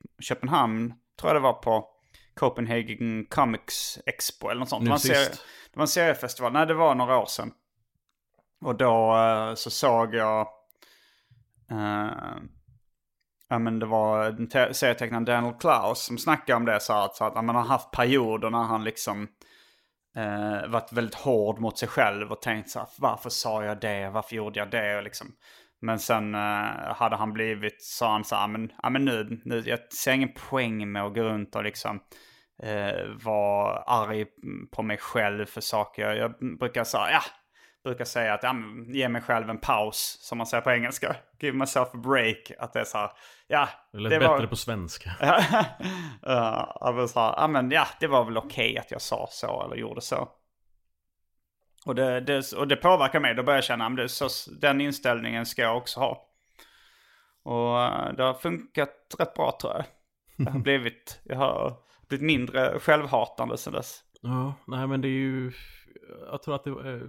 Köpenhamn, tror jag det var på Copenhagen Comics Expo eller något sånt. Nu det, var sist. serie, det var en seriefestival, nej det var några år sedan. Och då eh, så såg jag, eh, ja men det var en te- serietecknaren Daniel Klaus som snackade om det så att, så att man har haft perioder när han liksom eh, varit väldigt hård mot sig själv och tänkt så här, varför sa jag det, varför gjorde jag det och liksom. Men sen eh, hade han blivit, sa han så här, men, ja, men nu, nu, jag ser ingen poäng med att gå runt och liksom eh, vara arg på mig själv för saker. Jag, jag brukar säga, ja, brukar säga att ja, men, ge mig själv en paus, som man säger på engelska. Give myself a break. Att det är så här, ja. Lät det bättre var- på svenska. Ja, var så här, ja men ja, det var väl okej att jag sa så eller gjorde så. Och det, det, och det påverkar mig, då börjar jag känna att så, den inställningen ska jag också ha. Och eh, det har funkat rätt bra tror jag. Jag har blivit, jag har blivit mindre självhatande sedan dess. Ja, nej men det är ju... Jag tror att det var... eh,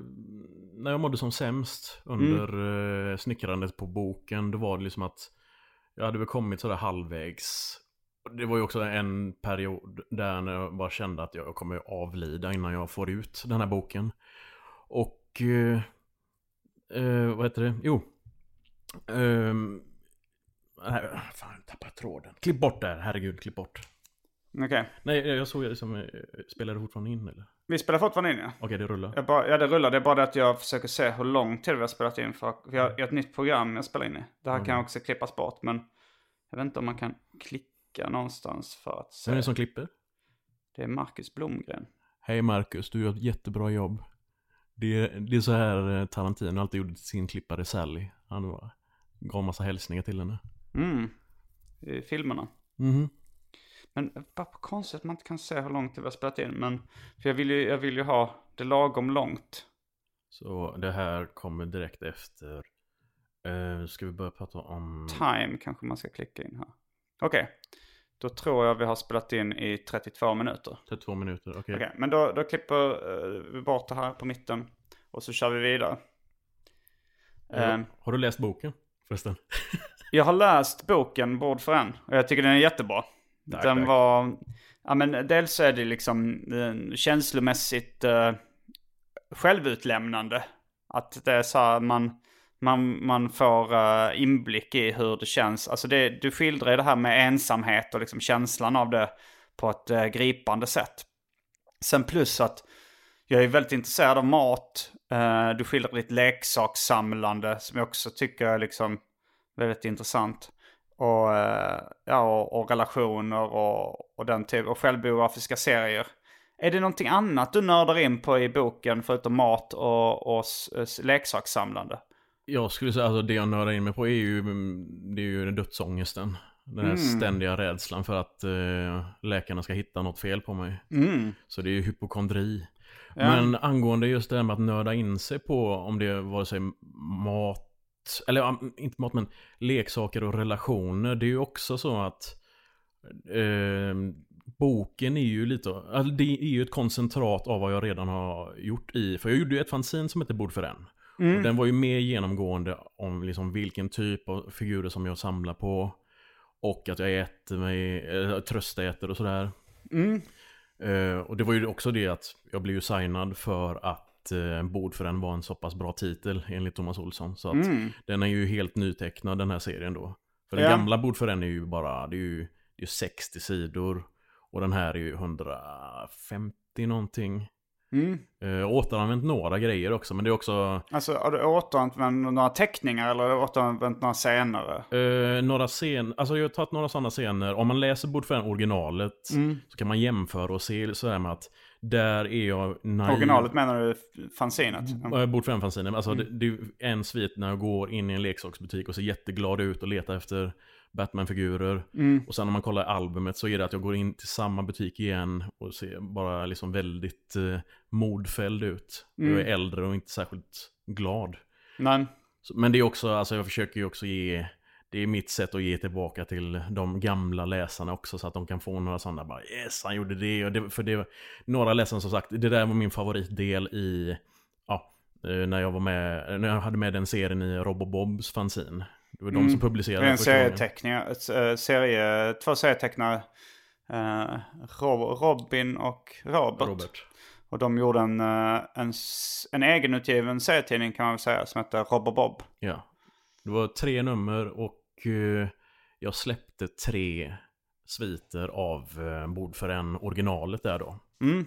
När jag mådde som sämst under Mm. eh, snickrandet på boken, då var det liksom att jag hade väl kommit sådär halvvägs. Det var ju också en period där jag bara kände att jag kommer avlida innan jag får ut den här boken. Och... Eh, eh, vad heter det? Jo. Ehm, nej, fan, jag tappade tråden. Klipp bort där, herregud, klipp bort. Okej, Nej, jag såg det som... eh, Spelade det fortfarande in eller? vi spelar fortfarande in ja. Okej, det rullar. Jag bara, ja det rullar, det är bara det att jag försöker se hur lång tid vi har spelat in. För vi har, ett nytt program jag spelar in i. Det här kan också klippas bort men jag vet inte om man kan klicka någonstans för att se. Vem är det som klipper? Det är Marcus Blomgren. Hej Marcus, du gör ett jättebra jobb. Det är, det är så här eh, Tarantino alltid gjorde till sin klippare Sally. Han var, gav massa hälsningar till henne. Mm. I filmerna. Mhm. Men vad konstigt att man inte kan se hur långt det var spelat in. Men, för jag vill ju, jag vill ju ha det lagom långt. Så det här kommer direkt efter. Uh, ska vi börja prata om... Time kanske man ska klicka in här. Okej. Då tror jag vi har spelat in i 32 minuter. 32 minuter, okej. Okej, men då, då klipper eh, vi bort det här på mitten. Och så kör vi vidare. Har- Ehm, Har du läst boken förresten? Jag har läst boken Bord för en och jag tycker den är jättebra. Tack, den tack. var, ja men dels är det liksom eh, känslomässigt eh, självutlämnande. Att det är så här, man, man, man får eh, inblick i hur det känns. Alltså det, du skildrar det här med ensamhet och liksom känslan av det på ett eh, gripande sätt. Sen plus att jag är väldigt intresserad av mat. Eh, du skildrar ditt leksakssamlande som jag också tycker är liksom väldigt intressant. Och, ja, och, och relationer och, och den typen. och självbiografiska serier. Är det någonting annat du nördar in på i boken förutom mat och, och leksakssamlande? Jag skulle säga, alltså det jag nördar in mig på är ju, det är ju dödsångesten. Den här Mm. ständiga rädslan för att eh, läkarna ska hitta något fel på mig. Mm. Så det är ju hypokondri. Ja. Men angående just det här med att nörda in sig på om det vare sig mat, eller inte mat men leksaker och relationer. Det är ju också så att eh, boken är ju lite, alltså det är ju ett koncentrat av vad jag redan har gjort i, för jag gjorde ju ett fanzine som heter Bord för en. Mm. Och den var ju mer genomgående om liksom vilken typ av figurer som jag samlar på. Och att jag äter mig, äh, tröstäter och sådär. Mm. Eh, och det var ju också det att jag blev ju signad för att uh, Bord för en var en så pass bra titel enligt Thomas Olsson. Så att Mm. den är ju helt nytecknad den här serien då. För den Ja. gamla Bord för en är ju bara, det är ju, det är 60 sidor. Och den här är ju 150 någonting. Mm. Uh, återanvänt några grejer också, men det är också Alltså har du återanvänt några teckningar eller har du återanvänt några scener? Eh, några scener, alltså jag har tagit några sådana scener. Om man läser Bord för en originalet Mm. så kan man jämföra och se sådär med att där är jag naiv. Originalet menar du fanzinet? Mm. Bord för en fanzine. Alltså det, det är en svit när jag går in i en leksaksbutik och ser jätteglad ut och letar efter Batman-figurer. Mm. Och sen när man kollar albumet så är det att jag går in till samma butik igen och ser bara liksom väldigt eh, modfälld ut. Mm. Jag är äldre och inte särskilt glad. Nej. Så, men det är också, alltså jag försöker ju också ge, det är mitt sätt att ge tillbaka till de gamla läsarna också så att de kan få några sådana bara yes han gjorde det och det, för det några läsare som sagt, det där var min favoritdel i, ja, eh, när jag var med, när jag hade med den serien i Robobobs fanzine. Det var de som Det publicerade är en första gången. serieteckning, ett, eh, två serietecknare. Eh, Rob, Robin och Robert. Robert. Och de gjorde en, eh, en, en egenutgiven serietidning kan man väl säga som heter Rob och Bob. Ja. Det var tre nummer och jag släppte tre sviter av Bord för en originalet där då. Mm.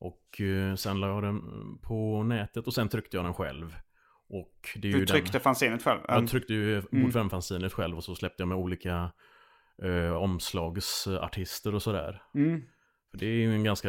Och sen la jag den på nätet och sen tryckte jag den själv. Och det är Du tryckte den... fanzinet själv? Jag tryckte ju Mm. Bord 5-fanzinet själv och så släppte jag med olika eh, omslagsartister och sådär. Mm. För det är ju en ganska...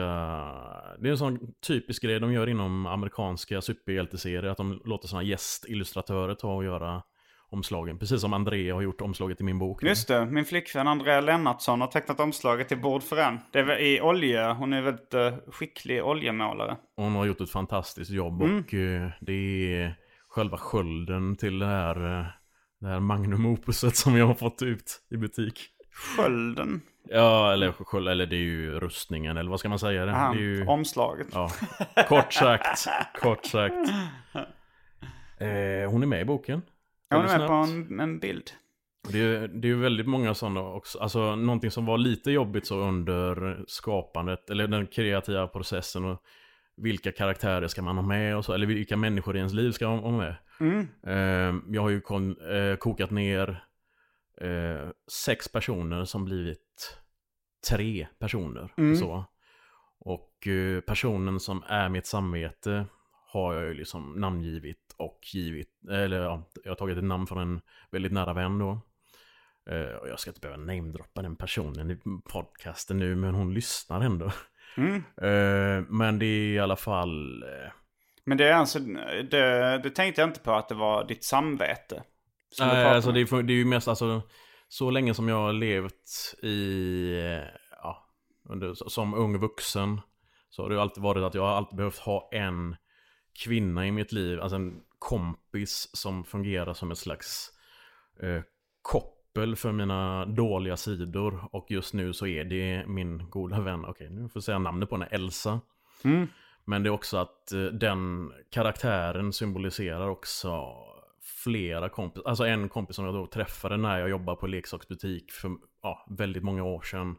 Det är en sån typisk grej de gör inom amerikanska superhjälteserier. Att de låter såna gästillustratörer ta och göra omslagen. Precis som Andrea har gjort omslaget i min bok. Just det, min flickvän Andrea Lennartsson har tecknat omslaget till Bord för en. Det är i olja, hon är väldigt eh, skicklig oljemålare. Hon har gjort ett fantastiskt jobb Mm. och eh, det är själva skölden till det här, eh, det här magnum opuset som jag har fått ut i butik. Skölden, Ja, eller sköld, eller det är ju rustningen, eller vad ska man säga? Det, aha, det är ju, omslaget. ja, kort sagt, kort sagt. Eh, hon är med i boken. Ja, hon är med på en, en bild. Det är, det är väldigt många sådana också. Alltså någonting som var lite jobbigt så under skapandet, eller den kreativa processen och vilka karaktärer ska man ha med och så, eller vilka människor i ens liv ska man ha med. Mm. Eh, jag har ju kon, eh, kokat ner eh, sex personer som blivit tre personer. Mm. Så. Och eh, personen som är mitt samvete har jag ju liksom namngivit och givit, eller ja, jag har tagit ett namn från en väldigt nära vän då. Eh, och jag ska inte behöva namedroppa den personen i podcasten nu, men hon lyssnar ändå. Mm. Eh, men det är i alla fall... Eh, Men det är alltså, det, det tänkte jag inte på att det var ditt samvete. Nej, alltså det, är, det är ju mest alltså så länge som jag har levt i, eh, ja, under, som ung vuxen så har det alltid varit att jag har alltid behövt ha en kvinna i mitt liv, alltså en kompis som fungerar som ett slags eh, koppel för mina dåliga sidor. Och just nu så är det min goda vän, okej nu får jag säga namnet på henne, Elsa. Mm. Men det är också att eh, den karaktären symboliserar också flera kompisar. Alltså en kompis som jag då träffade när jag jobbade på leksaksbutik för ja, väldigt många år sedan.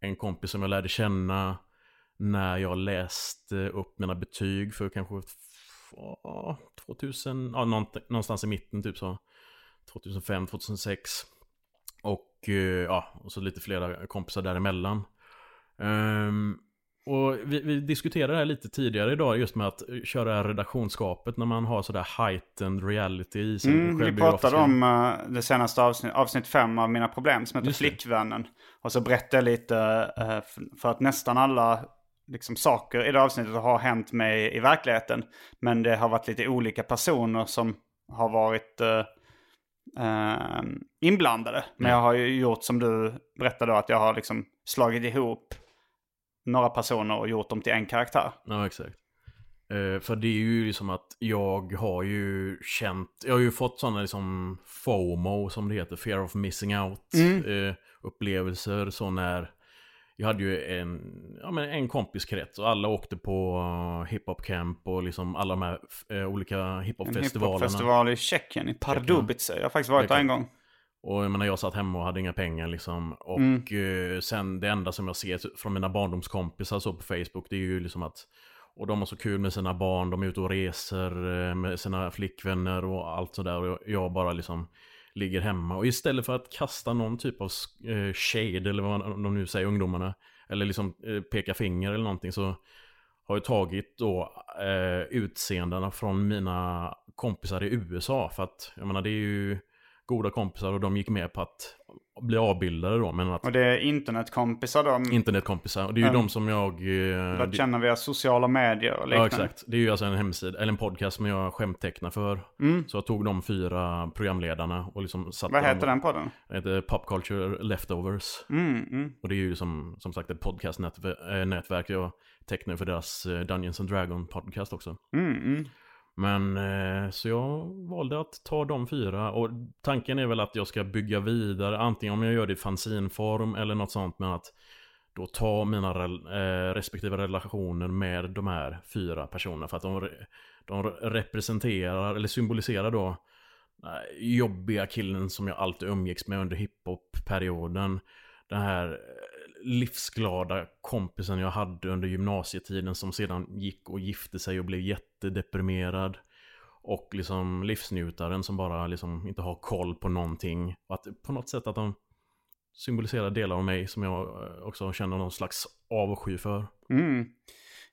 En kompis som jag lärde känna när jag läste upp mina betyg för kanske ja, 2000, ja, någonstans i mitten typ så. 2005, 2006. Eh, ja, och så lite flera kompisar däremellan. Ehm, och vi, vi diskuterade det här lite tidigare idag just med att köra redaktionskapet när man har sådär heightened reality i sin Mm, vi pratade om uh, det senaste avsnitt, avsnitt fem av Mina Problem som heter Just det. Flickvännen. Och så berättade jag lite f- för att nästan alla liksom, saker i det avsnittet har hänt mig i verkligheten. Men det har varit lite olika personer som har varit eh, eh, inblandade. Men jag har ju gjort som du berättade då, att jag har liksom slagit ihop några personer och gjort dem till en karaktär. Ja, exakt. Eh, för det är ju liksom att jag har ju känt, jag har ju fått sådana liksom FOMO som det heter, Fear of Missing Out eh, upplevelser. Så när jag hade ju en, ja, men en kompiskrets och alla åkte på uh, hiphop camp och liksom alla de här eh, olika En hiphop-festivalerna. hiphopfestival i Tjeckien, i Pardubice. Jag har faktiskt varit där en gång. Och jag menar, jag satt hemma och hade inga pengar liksom. Och Mm. eh, sen det enda som jag ser från mina barndomskompisar så på Facebook, det är ju liksom att och de har så kul med sina barn, de är ute och reser eh, med sina flickvänner och allt sådär. Och jag bara liksom ligger hemma. Och istället för att kasta någon typ av eh, shade, eller vad de nu säger, ungdomarna. Eller liksom eh, peka finger eller någonting så har jag tagit då eh, utseendena från mina kompisar i USA. För att, jag menar det är ju goda kompisar och de gick med på att bli avbildade då. Men att Och det är internetkompisar då. internetkompisar, och det är ju Mm. de som jag... Eh, Lärt känna via sociala medier och Ja liknande. exakt, det är ju alltså en hemsida, eller en podcast som jag skämttecknar för. Så jag tog de fyra programledarna och liksom satte Mm. Vad dem- heter den podden? Den heter Pop Culture Leftovers. Mm, mm. Och det är ju som, som sagt ett podcastnätverk. Jag tecknar för deras eh, Dungeons and Dragon podcast också. Men eh, så jag valde att ta de fyra och tanken är väl att jag ska bygga vidare antingen om jag gör det i fanzinform eller något sånt med att då ta mina rel- eh, respektive relationer med de här fyra personerna för att de, re- de representerar eller symboliserar då eh, jobbiga killen som jag alltid umgicks med under hiphop-perioden. Den här eh, livsglada kompisen jag hade under gymnasietiden som sedan gick och gifte sig och blev jättedeprimerad. Och liksom livsnjutaren som bara liksom inte har koll på någonting. Och att på något sätt att de symboliserar delar av mig som jag eh, också känner någon slags avsky för. Mm.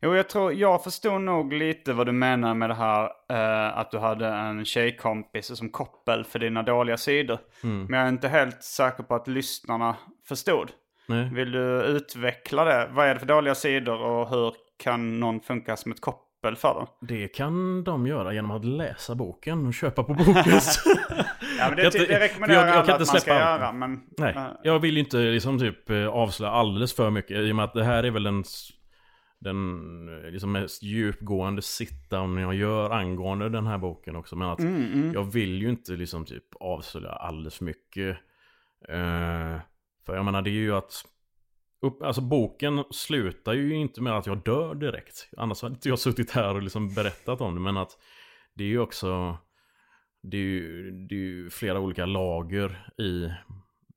Jo, jag tror, jag förstod nog lite vad du menar med det här eh, att du hade en tjejkompis som koppel för dina dåliga sidor. Mm. Men jag är inte helt säker på att lyssnarna förstod. Nej. Vill du utveckla det? Vad är det för dåliga sidor och hur kan någon funka som ett koppel för dem? Det kan de göra genom att läsa boken och köpa på Bokus. Ja, men det, Jag- det rekommenderar jag- jag, jag kan inte att man ska allt. göra. Men, Nej, eh, jag vill inte liksom typ eh, avslöja alldeles för mycket i och med att det här är väl den, den eh, liksom mest djupgående sit-down jag gör angående den här boken också. Men att Mm, jag vill ju inte liksom typ avslöja alldeles för mycket. Eh, för jag menar det är ju att upp, alltså boken slutar ju inte med att jag dör direkt. Annars hade inte jag suttit här och liksom berättat om det. Men att det är ju också det är ju, det är ju flera olika lager i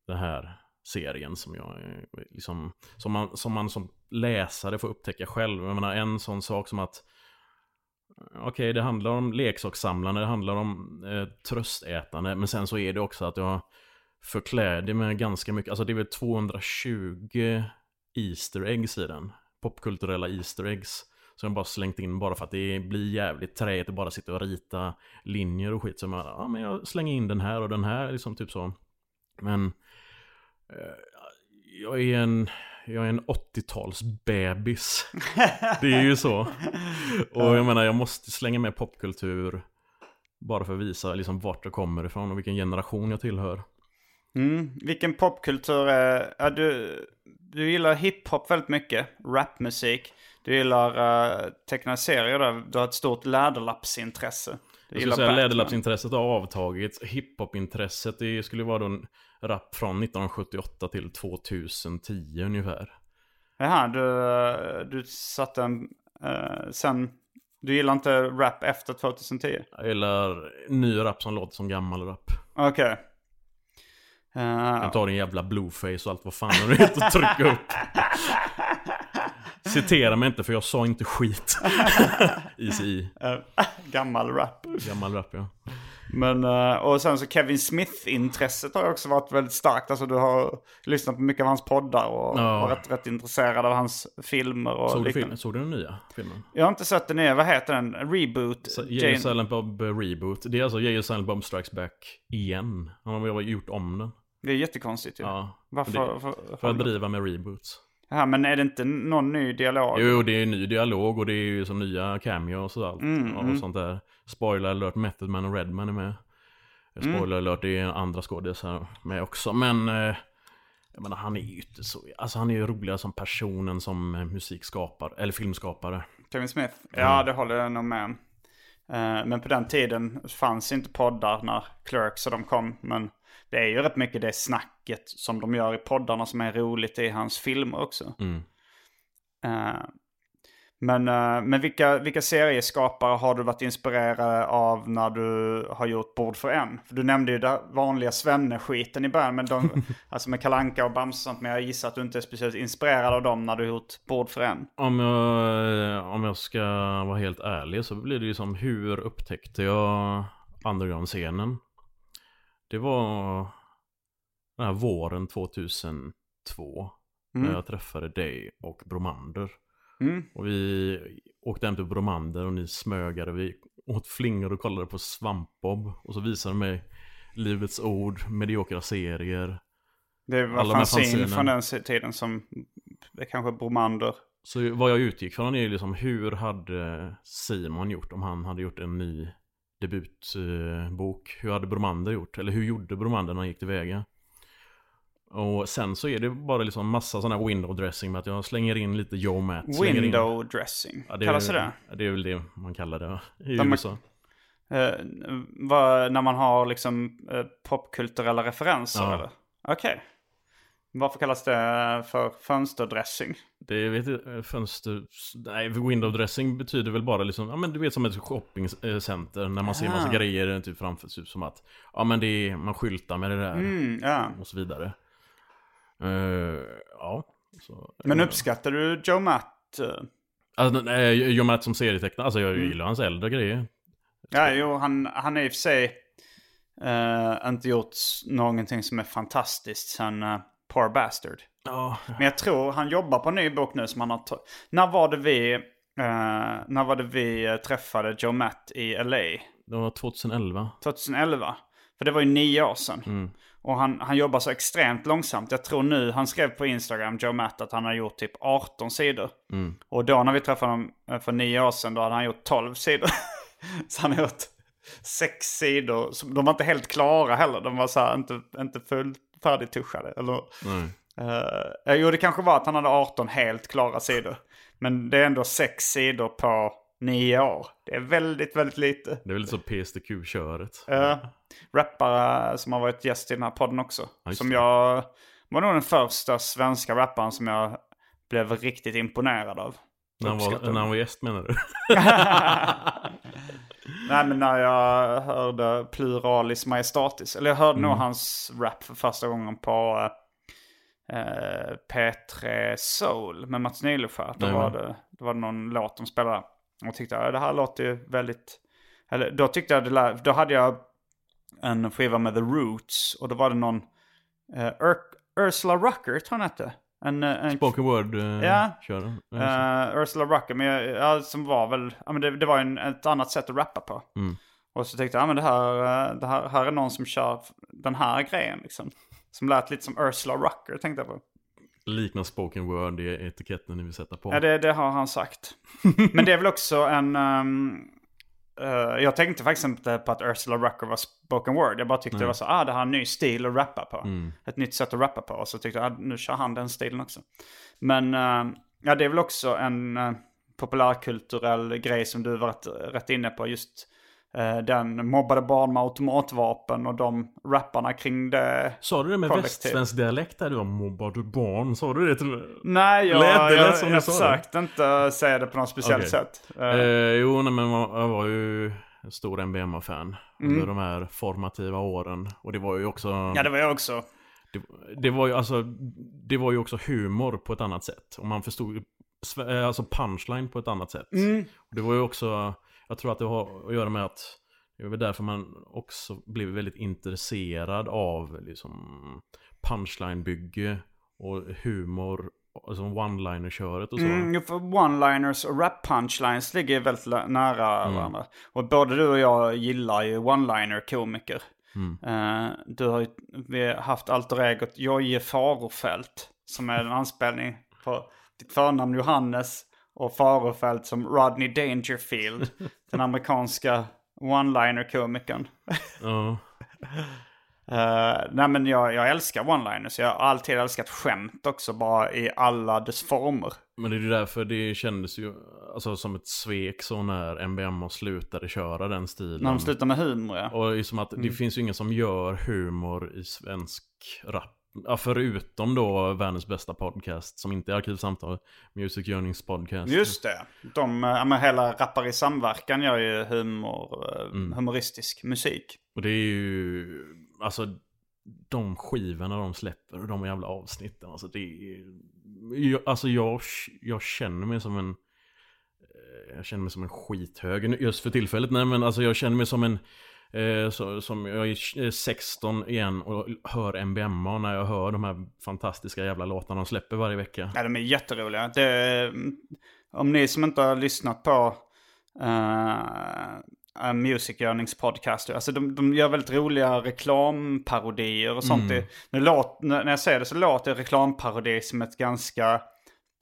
den här serien som jag eh, liksom, som man som, man som läsare får upptäcka själv. Jag menar en sån sak som att eh, Okej, det handlar om leksakssamlande, det handlar om eh, tröstätande, men sen så är det också att jag förklär det med ganska mycket, alltså det är väl 220 Easter eggs i den. Popkulturella Easter eggs. Som jag bara slängt in bara för att det blir jävligt träigt att bara sitta och rita linjer och skit. Så man, ja men jag slänger in den här och den här liksom typ så. Men eh, jag är en, jag är en 80-talsbebis. Det är ju så. Och jag menar jag måste slänga med popkultur. Bara för att visa liksom vart jag kommer ifrån och vilken generation jag tillhör. Mm. Vilken popkultur är... Ja, du, du gillar hiphop väldigt mycket. Rapmusik. Du gillar uh, tecknade serier. Du har ett stort läderlappsintresse. Jag skulle säga läderlappsintresset har avtagit. Hiphop-intresset det skulle vara då en rap från 1978 till 2010 ungefär. Jaha, du, eh, du satte en... eh, sen... Du gillar inte rap efter 2010? Jag gillar ny rap som låter som gammal rap. Okej. Jag Eh, kan ta din jävla blueface och allt vad fan du heter och trycka upp. Citera mig inte för jag sa inte skit. Easy eh, gammal rap. Gammal rap ja. Men, eh, och sen så Kevin Smith-intresset har också varit väldigt starkt. Alltså du har lyssnat på mycket av hans poddar och Ja. varit rätt intresserad av hans filmer och Såg du, film, såg du den nya filmen? Jag har inte sett den nya, vad heter den? Reboot? Så- Jay Silent Bob Reboot. Det är alltså Jay Silent Bob Strikes Back igen. Han har gjort om den. Det är jättekonstigt ju. Ja. Varför? Det, för, för att driva med reboots. Ja, men är det inte någon ny dialog? Jo, det är ny dialog och det är ju som nya cameos och allt. Mm, och mm. sånt där. Spoiler alert, Method Man och Redman är med. Mm. Spoiler alert, det är andra skådisar med också. Men eh, jag menar, han är ju inte så... Alltså han är ju roligare som person än som eh, musikskapare, eller filmskapare. Kevin Smith? Ja, det håller jag nog med om. Eh, Men på den tiden fanns inte poddar när Clerks och de kom. Men det är ju rätt mycket det snacket som de gör i poddarna som är roligt i hans filmer också. Mm. Eh, Men, eh, men vilka, vilka serieskapare har du varit inspirerad av när du har gjort Bord för en? För du nämnde ju den vanliga svenne-skiten i början, men de, alltså med Kalanka och Bamse och sånt, men jag gissar att du inte är speciellt inspirerad av dem när du har gjort Bord för en. Om jag, eh, om jag ska vara helt ärlig så blir det ju som hur upptäckte jag underground-scenen? Det var den här våren 2002 när jag träffade dig och Bromander. Mm. Och vi åkte hem till Bromander och ni smögade. Vi åt flingor och kollade på Svampbob. Och så visade de mig Livets Ord, mediokra serier. Det var fanzinen. från den tiden som det kanske Bromander. Så vad jag utgick från är liksom hur hade Simon gjort om han hade gjort en ny debutbok? Hur hade Bromander gjort? Eller hur gjorde Bromander när han gick tillväga? Och sen så är det bara liksom massa sådana här window dressing med att jag slänger in lite Joe Matt. slänger in- Window dressing. Ja, det Kallas det Det är väl det man kallar det i man- USA. Eh, vad, när man har liksom eh, popkulturella referenser Ja. eller? Okej. Varför kallas det för fönsterdressing? Det vet jag, eh, fönster... Nej, window dressing betyder väl bara liksom, ja men du vet som ett shoppingcenter när man ser massa Ah. grejer typ framför sig som att, ja men det är, man skyltar med det där Mm, ja. och så vidare. Eh, ja. Så, Men eh, uppskattar du Joe Matt? Alltså, nej, Joe Matt som serietecknare, alltså jag Mm. gillar hans äldre grejer. Ja, jo, han, han har i och för sig eh, inte gjort någonting som är fantastiskt sen uh, Poor Bastard. Ja, Men jag tror han jobbar på en ny bok nu som han har När var det vi, eh, när var det vi eh, träffade Joe Matt i LA? det var 2011. 2011. För det var ju nio år sedan. Mm. Och han, han jobbar så extremt långsamt. Jag tror nu, han skrev på Instagram, Joe Matt, att han har gjort typ 18 sidor. Mm. Och då när vi träffade honom eh, för nio år sedan, då hade han gjort 12 sidor. så han har gjort sex sidor. De var inte helt klara heller. De var så här, inte, inte fullt färdigtuschade. Eller, eh, jo, det kanske var att han hade 18 helt klara sidor. Men det är ändå sex sidor på nio år. Det är väldigt, väldigt lite. Det är väl lite så PSTQ-köret. Uh, rappare som har varit gäst i den här podden också. just som jag var nog den första svenska rapparen som jag blev riktigt imponerad av. när, han var, när han var gäst menar du? Nej men när jag hörde Pluralis Majestatis. Eller jag hörde nog hans rap för första gången på eh, P3 Soul med Mats Nileskär. Då, Nej, var det, då var det någon låt de spelade. Och tyckte ja, det här låter ju väldigt... Eller då tyckte jag det Då hade jag en skiva med The Roots. Och då var det någon... Eh, Ur- Ursula Rucker tror jag hon hette. En, eh, en Spoken word uh, Ja. kören. Eh, Ursula Rucker, men ja, som var väl, ja, men det, det var en, ett annat sätt att rappa på. Mm. Och så tänkte jag, ja men det här, det här, här är någon som kör den här grejen liksom. Som lät lite som Ursula Rucker tänkte jag på. Liknar spoken word i etiketten ni vill sätta på. Ja det, det har han sagt. men det är väl också en, ehm, eh, jag tänkte faktiskt inte på att Ursula Rucker var spoken word. Jag bara tyckte det var så, ah det här är en ny stil att rappa på. Ett nytt sätt att rappa på. Och så tyckte jag, ah, nu kör han den stilen också. Men eh, ja, det är väl också en uh, populärkulturell grej som du var rätt, inne på. Just den mobbade barn med automatvapen och de rapparna kring det. Sa du det med Kollektiv. västsvensk dialekt där du var mobbade barn? Sa du det till Nej, jag, Lät det jag, som jag, det? försökte inte säga det på något speciellt Okej. sätt. Eh, Eh, jo, nej, men jag var ju en stor NBMA-fan under de här formativa åren. Och det var ju också... ja, det var jag också. det, det var ju alltså... Det var ju också humor på ett annat sätt. Och man förstod eh, alltså punchline på ett annat sätt. Och det var ju också... Jag tror att det har att göra med att... Det är väl därför man också blev väldigt intresserad av liksom punchline-bygge och humor, alltså one-liner-köret och så. Mm, one-liners och rap-punchlines ligger väldigt nära varandra. Och både du och jag gillar ju one-liner-komiker. Eh, du har ju vi har haft alter egot Jojje Farofält. Som är en anspelning på ditt förnamn Johannes och Farofält som Rodney Dangerfield. den amerikanska one-liner-komikern. Ja. Uh, nej men jag, jag älskar one-liners. Jag har alltid älskat skämt också, bara i alla dess former. Men det är ju därför det kändes ju alltså, som ett svek så när MBMA slutade köra den stilen. När de slutar med humor ja. Och liksom att det finns ju ingen som gör humor i svensk rap. Ja, förutom då världens bästa podcast som inte är Arkivsamtal, Music Yearnings podcast. Just det. De, ja, men hela Rappar i samverkan gör ju humor, eh, Mm. humoristisk musik. Och det är ju, alltså de skivorna de släpper och de jävla avsnitten. Alltså det är, jag, alltså jag, jag känner mig som en, eh, jag känner mig som en skithög just för tillfället. Nej men alltså jag känner mig som en, eh, så, som jag är eh, 16 igen och hör MBMA när jag hör de här fantastiska jävla låtarna de släpper varje vecka. Ja, de är jätteroliga. Det, om ni som inte har lyssnat på uh, Music Yearnings podcast, alltså de, de gör väldigt roliga reklamparodier och sånt. Det, nu låt, när jag säger det så låter reklamparodi som ett ganska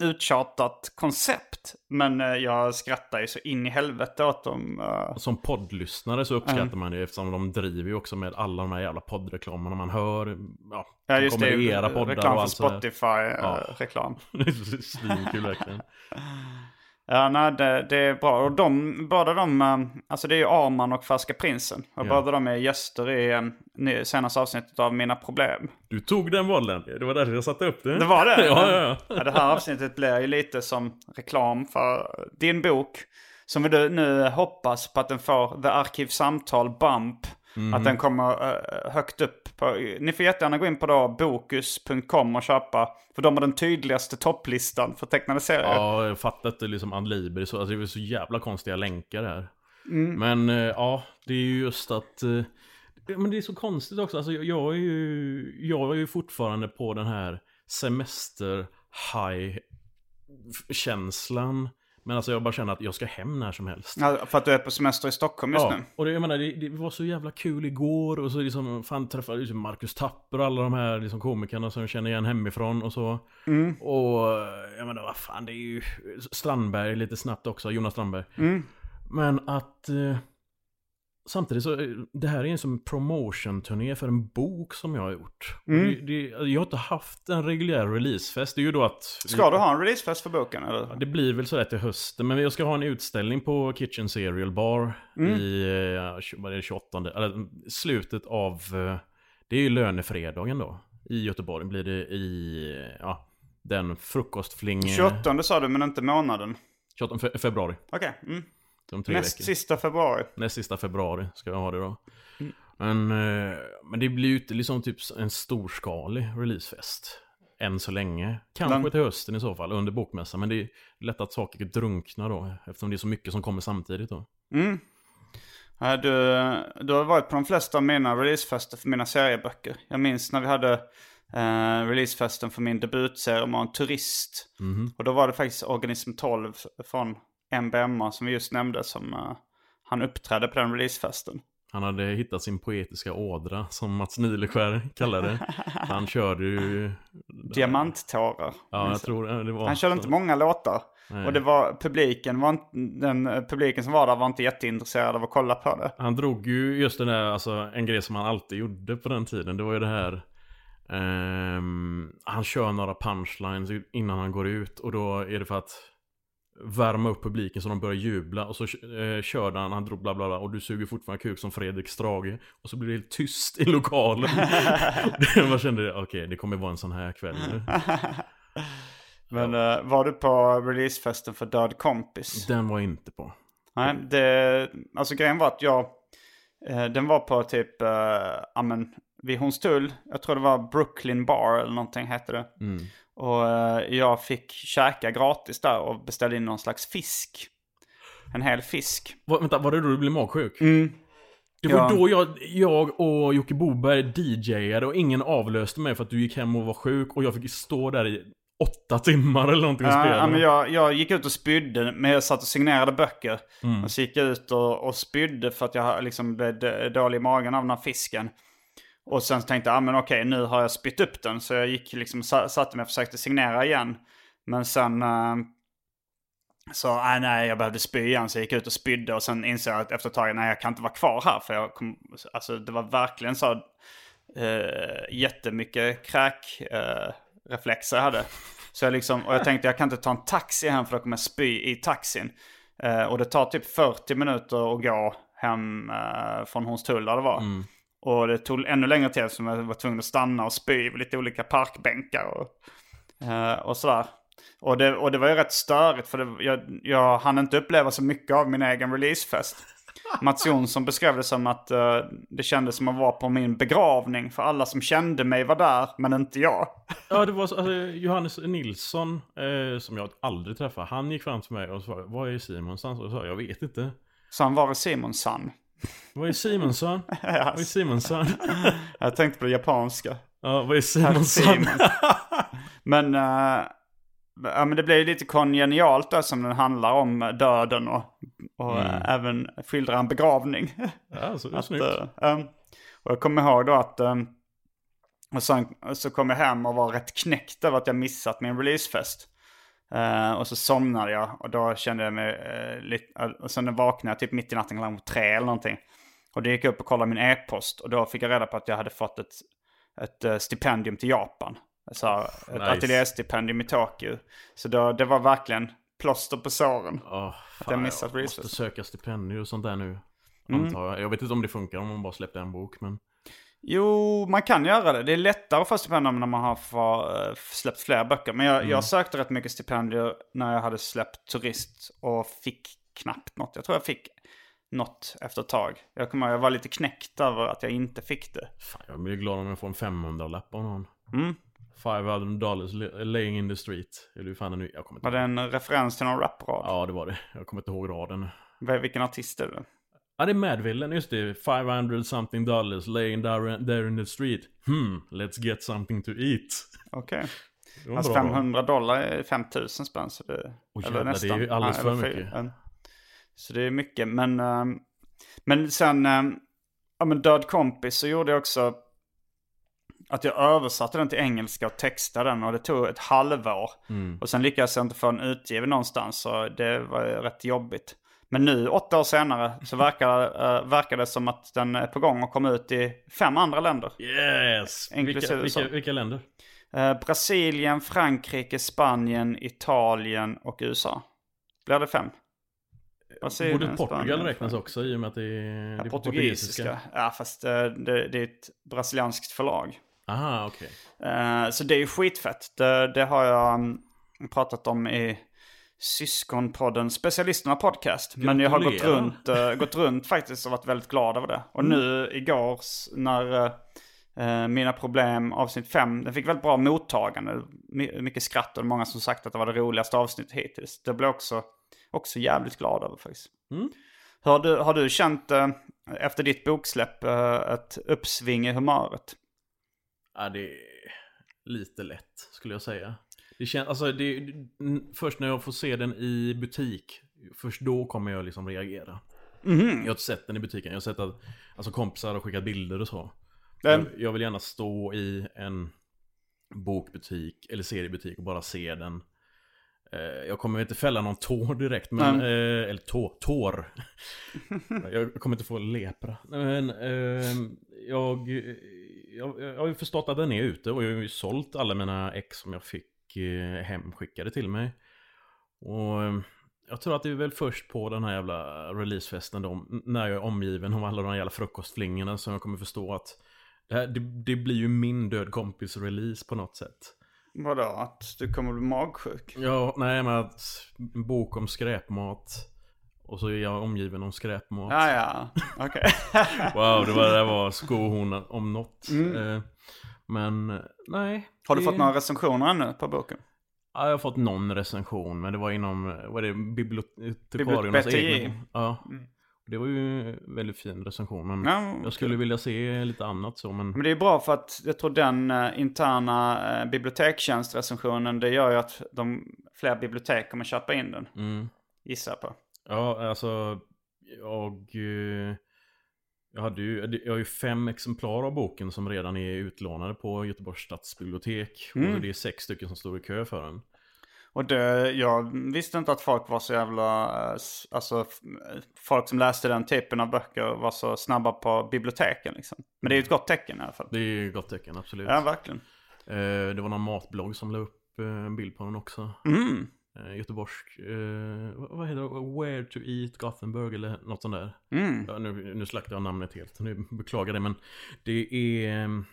uttjatat koncept. Men eh, jag skrattar ju så in i helvete åt dem. eh. Som poddlyssnare så uppskattar man det eftersom de driver ju också med alla de här jävla poddreklamerna man hör. Ja, Ja, just kommer det. era poddar reklam och för allt här. Ja. Spotify-reklam. Det är så svinkul verkligen. Ja, nej, det, det är bra. Och de, båda de, eh, alltså det är ju Arman och Färska Prinsen. Och Ja. båda de är gäster i eh, senaste avsnittet av Mina Problem. Du tog den bollen. Det var därför jag satte upp det. Det var det? ja, ja, ja. Ja, det här avsnittet blir ju lite som reklam för din bok. Som vi nu- hoppas på att den får The Arkivsamtal Bump. Mhm. Att den kommer eh, högt upp. Ni får jättegärna gå in på då bokus.com och köpa. För de har den tydligaste topplistan för tecknade serier. Ja, jag fattar inte liksom Adlibri så. Alltså det är så jävla konstiga länkar här. Mm. Men eh, ja, det är ju just att... eh, Men det är så konstigt också. Alltså jag, är ju... Jag är ju fortfarande på den här semester high känslan. Men alltså jag bara känner att jag ska hem när som helst. Ja, för att du är på semester i Stockholm just Ja, nu. och det, jag menar, det, det var så jävla kul igår och så liksom, fan träffade liksom Marcus Tapper och alla de här liksom komikerna som jag känner igen hemifrån och så. Och jag menar, vad fan, det är ju Strandberg lite snabbt också, Jonas Strandberg. Men att eh, samtidigt så, eh, det här är en som promotion-turné för en bok som jag har gjort. Och Det, det, jag har inte haft en reguljär releasefest, det är ju då att... Ska du ha en releasefest för boken eller? Ja, Det blir väl sådär till hösten, men jag ska ha en utställning på Kitchen Cereal Bar i eh, vad är det, 28, eller slutet av, eh, det är ju lönefredagen då. I Göteborg blir det i, ja, den frukostfling... 28 sa du men inte månaden. 28 fe- februari. Okej. Mm. Om tre Näst veckor. sista februari. Näst sista februari ska jag ha det då. Men, eh, men det blir ju inte liksom typ en storskalig releasefest. Än så länge. Kanske Den- till hösten i så fall, under bokmässan. Men det är lätt att saker drunknar då. Eftersom det är så mycket som kommer samtidigt då. Ja, Du, du har varit på de flesta av mina releasefester för mina serieböcker. Jag minns när vi hade eh, releasefesten för min debutserie om en turist. Och då var det faktiskt Organism 12 från MBMA som vi just nämnde som eh, han uppträdde på den releasefesten. Han hade hittat sin poetiska ådra, som Mats Nileskär kallar det. Han körde ju... Diamanttårar. Ja, jag tror det var... Han körde inte många låtar. Nej. Och det var publiken, var inte, den eh, publiken som var där var inte jätteintresserad av att kolla på det. Han drog ju just den där, alltså en grej som han alltid gjorde på den tiden. Det var ju det här. ehm, han kör några punchlines innan han går ut. Och då är det för att värma upp publiken så de börjar jubla. Och så eh, körde han, han drog bla bla bla. Och du suger fortfarande kuk som Fredrik Strage. Och så blir det helt tyst i lokalen. Man kände, okej det kommer vara en sån här kväll nu. Men eh, var du på releasefesten för Död Kompis? Den var jag inte på. Nej, det, alltså grejen var att jag, eh, den var på typ, eh, ja men, vid Hornstull, jag tror det var Brooklyn Bar eller någonting hette det. Och eh, jag fick käka gratis där och beställde in någon slags fisk. En hel fisk. Va, vänta, var det då du blev magsjuk? Mm. Det var Ja. då jag, jag och Jocke Boberg DJade och ingen avlöste mig för att du gick hem och var sjuk och jag fick stå där i åtta timmar eller någonting och spela. ja, men jag, jag gick ut och spydde, men jag satt och signerade böcker. Mm. Och så gick jag ut och, och spydde för att jag liksom blev dålig i magen av den här fisken. Och sen tänkte jag, ah, men okej, nu har jag spytt upp den. Så jag gick liksom, satte mig och försökte signera igen. Men sen eh, så, ah, nej, jag behövde spy igen. Så jag gick ut och spydde och sen insåg jag att efter ett tag, nej, jag kan inte vara kvar här. För jag kom, alltså det var verkligen så eh, jättemycket kräk eh, reflexer jag hade. Så jag liksom, och jag tänkte jag kan inte ta en taxi hem för då kommer jag spy i taxin. Eh, och det tar typ 40 minuter att gå hem eh, från Hornstull där det var. Mm. Och det tog ännu längre tid som jag var tvungen att stanna och spy vid lite olika parkbänkar och, eh, och sådär. Och det, och det var ju rätt störigt för det, jag, jag hann inte uppleva så mycket av min egen releasefest. Mats Jonsson beskrev det som att eh, det kändes som att vara på min begravning. För alla som kände mig var där, men inte jag. Ja, det var så, alltså, Johannes Nilsson, eh, som jag aldrig träffade, han gick fram till mig och sa Var är Simonsson? Och jag sa, jag vet inte. Så han var i Simonsson. Vad är Simonsson? Vad är Simonsson? Jag tänkte på det japanska. Ja, vad är Simonsson? Simon. Men, eh, ja, men det blir ju lite kongenialt då som den handlar om döden och, och eh, även skildrar en begravning. Ja, så det är Att, snyggt. eh, um, och jag kommer ihåg då att um, och sen så kom jag hem och var rätt knäckt över att jag missat min releasefest. Eh, och så somnade jag och då kände jag mig uh, lite, och sen vaknade jag typ mitt i natten klockan tre eller någonting. Och då gick jag upp och kollade min e-post och då fick jag reda på att jag hade fått ett, ett eh, stipendium till Japan. Så, ett Nice. ateljéstipendium i Tokyo. Så då, det var verkligen plåster på såren. Jag fan, missat jag Reese. måste söka stipendier och sånt där nu. Mm. Antar jag. Jag vet inte om det funkar om man bara släppte en bok, men... Jo, man kan göra det. Det är lättare att få stipendium när man har för, eh, släppt fler böcker. Men jag, jag sökte rätt mycket stipendier när jag hade släppt Turist och fick knappt något. Jag tror jag fick något efter ett tag. Jag kommer jag var lite knäckt över att jag inte fick det. Fan, jag blir glad om jag får en 500-lapp av någon. Mm. 500 dollars li- laying in the street. Är du fan nu? Jag kommer inte Var det en referens till någon raprad? Ja, det var det. Jag kommer inte ihåg raden. Vilken artist är det? Ja, det är Madvillen, just det. 500 something dollars laying there, there in the street. Hmm, let's get something to eat. Okej. Det var Alltså bra. 500 dollar är 5000 spänn. Så det, Åh, jävlar, det är ju alldeles för mycket. Så det är mycket. Men, ehm, men sen, ehm, ja men Död kompis så gjorde jag också att jag översatte den till engelska och textade den och det tog ett halvår. Mm. Och sen lyckades jag inte få den utgiven någonstans så det var rätt jobbigt. Men nu, åtta år senare, så verkar, uh, verkar det som att den är på gång och kommer ut i fem andra länder. Yes! Vilka, Inklusive vilka, vilka länder? Eh, Brasilien, Frankrike, Spanien, Italien och USA. Blir det fem? Brasilien, Borde Portugal Spanien, räknas också i och med att det är, det är Ja, portugisiska. Ja, fast eh, det, det är ett brasilianskt förlag. Aha, okej. Eh, så det är ju skitfett. Det, det har jag mm, pratat om i Syskonpodden Specialisterna Podcast. Men jag har gått runt, eh, gått runt faktiskt och varit väldigt glad över det. Och nu igår när eh, Mina Problem avsnitt 5, den fick väldigt bra mottagande. My, mycket skratt och många som sagt att det var det roligaste avsnittet hittills. Det blev också, också jävligt glad över faktiskt. Har, du, har du känt eh, efter ditt boksläpp ett uppsving i humöret? Ja, det är lite lätt skulle jag säga. Det känns, alltså det, först när jag får se den i butik, först då kommer jag liksom reagera. Mhm. Jag har inte sett den i butiken. Jag har sett att alltså, kompisar har skickat bilder och så. Jag, jag vill gärna stå i en bokbutik eller seriebutik och bara se den. Eh, Jag kommer inte fälla någon tår direkt, men, eh, eller tå, tår. jag kommer inte få lepra. Men eh, jag, jag, jag har ju förstått att den är ute och jag har ju sålt alla mina ex som jag fick eh, hemskickade till mig. Och eh, jag tror att det är väl först på den här jävla releasefesten då, när jag är omgiven av alla de här jävla frukostflingorna som jag kommer förstå att det, här, det, det blir ju min död kompis release på något sätt. Vadå? Att du kommer bli magsjuk? Ja, nej men att en bok om skräpmat och så är jag omgiven om skräpmat. Ja, ja. Okej. Wow, det var, det var skohorn om något. Mm. Eh, Men nej. Har du det- fått några recensioner ännu på boken? Ja, jag har fått någon recension, men det var inom, vad är det, bibliotekariernas egna. Ja. Det var ju en väldigt fin recension, men Ja, jag skulle vilja se lite annat så, men... Men det är bra för att jag tror den eh, interna eh, bibliotekstjänstrecensionen det gör ju att de fler bibliotek kommer köpa in den. Mm. Gissar på. Ja, alltså, jag... eh, Jag, hade ju, jag har ju fem exemplar av boken som redan är utlånade på Göteborgs stadsbibliotek. Mm. Och det är sex stycken som står i kö för den. Och det, jag visste inte att folk var så jävla, eh, alltså folk som läste den typen av böcker var så snabba på biblioteken liksom. Men det är ju ett gott tecken i alla fall. Det är ett gott tecken, absolut. Ja, verkligen. Eh, Det var någon matblogg som la upp eh, en bild på den också. Mm. Eh, Göteborgs, eh, vad vad heter det? Where to eat Gothenburg eller något sånt där. Mm. Ja, nu, nu slaktar jag namnet helt, nu beklagar det men det är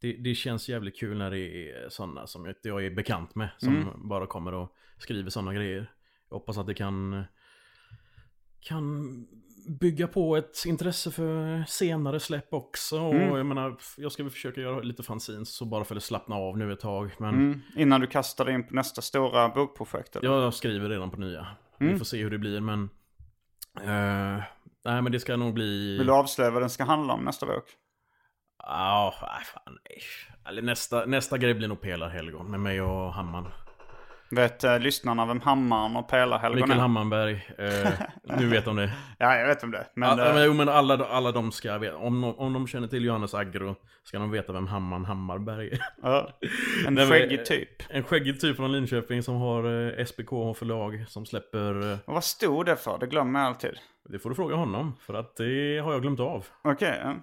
det, det känns jävligt kul när det är sådana som jag, jag är bekant med som Mm. bara kommer och skriver sådana grejer. Jag hoppas att det kan kan bygga på ett intresse för senare släpp också. Och Mm. jag menar, jag ska väl försöka göra lite fanzines så bara för att slappna av nu ett tag. Men Mm. Innan du kastar dig in på nästa stora bokprojekt. eller? jag skriver redan på nya. Mm. Vi får se hur det blir men... eh, nej men det ska nog bli... Vill du avslöja vad den ska handla om nästa bok? Ja, nej, fan nej. Eller nästa, nästa grej blir nog Pelarhelgon med mig och Hamman. Vet eh, lyssnarna vem Hammaren och Mikael är? Hammarberg, eh, nu vet de det. Ja, jag vet om det. Men, Men, eh, men, jo, men alla, alla de ska veta, om, om de känner till Johannes Agro ska de veta vem Hamman Hammarberg är. ja. en skäggig eh, typ. En skäggig typ från Linköping som har eh, SPK förlag som släpper, eh, Och vad stod det för? Det glömmer jag alltid. det får du fråga honom för att det har jag glömt av. Okej, ja.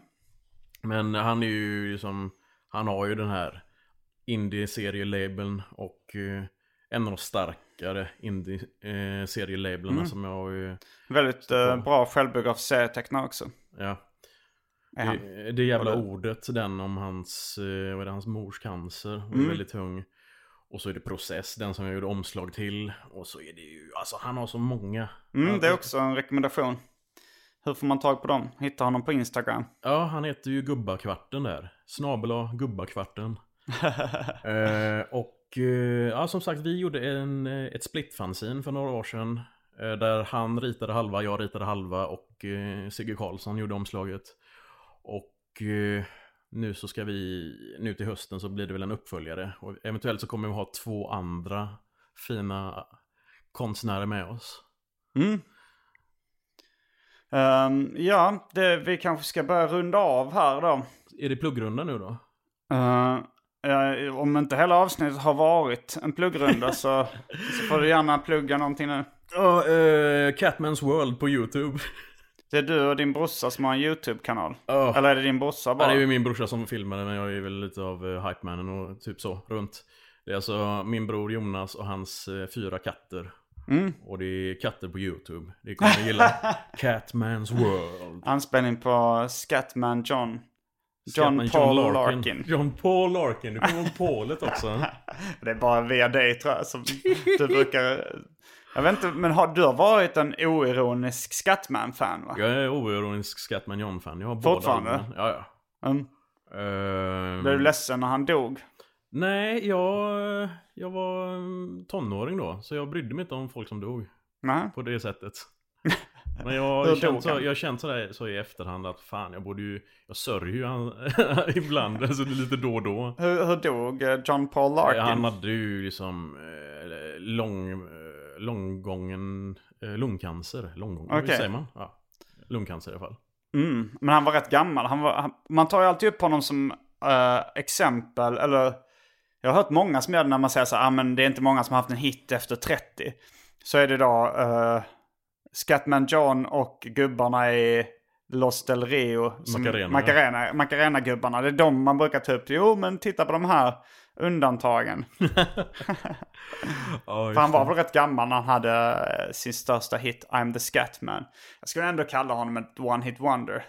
Men han är ju liksom, han har ju den här indie-serielabeln och eh, en av de starkare indie-serielablarna Mm. som jag har ju, Väldigt eh, bra självbiografisk serietecknare också. ja. Det, det jävla Eller- ordet, den om hans, eh, vad är det, hans mors cancer. Hon är Mm. väldigt tung. Och så är det Process, den som jag gjorde omslag till. Och så är det ju, alltså han har så många. Mm, det är också en rekommendation. Hur får man tag på dem? Hitta honom på Instagram. Ja, han heter ju Gubbakvarten där. Snabela Gubbakvarten. eh, och eh, ja, som sagt, vi gjorde en, eh, ett splitfanzine för några år sedan. Eh, där han ritade halva, jag ritade halva och eh, Sigge Karlsson gjorde omslaget. Och eh, nu så ska vi, nu till hösten så blir det väl en uppföljare. Och eventuellt så kommer vi ha två andra fina konstnärer med oss. Mm. Ehm, ja, det, vi kanske ska börja runda av här då. Är det pluggrunda nu då? Eh, ja, om inte hela avsnittet har varit en pluggrunda så, så får du gärna plugga någonting nu. Ja, eh, Catman's World på YouTube. Det är du och din brorsa som har en YouTube-kanal. Ja. Eller är det din brorsa Ja, bara? det är ju min brorsa som filmar det, men jag är väl lite av uh, hypemannen och typ så runt. Det är alltså min bror Jonas och hans eh, fyra katter. Mm. Och det är katter på YouTube. Det kommer ni gilla. Catman's World. Anspelning på Scatman John. John Paul Larkin. John Paul Larkin. Du kommer ihåg Paulet också. Det är bara via dig tror jag som du brukar... Jag vet inte, men har, du har varit en oironisk Scatman-fan va? Jag är oironisk Scatman John-fan. Jag har Fortfarande? båda. Ja, ja. Mm. Ehm, Blev du ledsen när han dog? Nej, jag, jag var mm, tonåring då. Så jag brydde mig inte om folk som dog. Nej. på det sättet. Men jag har känt, så, jag känt sådär, så i efterhand att fan jag borde ju, jag sörjer ju han ibland, alltså lite då och då. Hur, hur dog eh, John Paul Larkin? Han hade ju liksom eh, lång, eh, långgången lungcancer. Långgången, hur säger man? Ja. lungcancer i alla fall. Mm, men han var rätt gammal. Han var, han, man tar ju alltid upp honom som eh, exempel, eller jag har hört många som gör det när man säger så här, ah, men det är inte många som har haft en hit efter 30. Så är det då uh, Scatman John och gubbarna i Los Del Rio. Macarena. Macarena, Macarena-gubbarna. Det är de man brukar ta upp. Jo, men titta på de här undantagen. För han var väl rätt gammal när han hade eh, sin största hit, I'm the Scatman. Jag skulle ändå kalla honom ett one-hit wonder.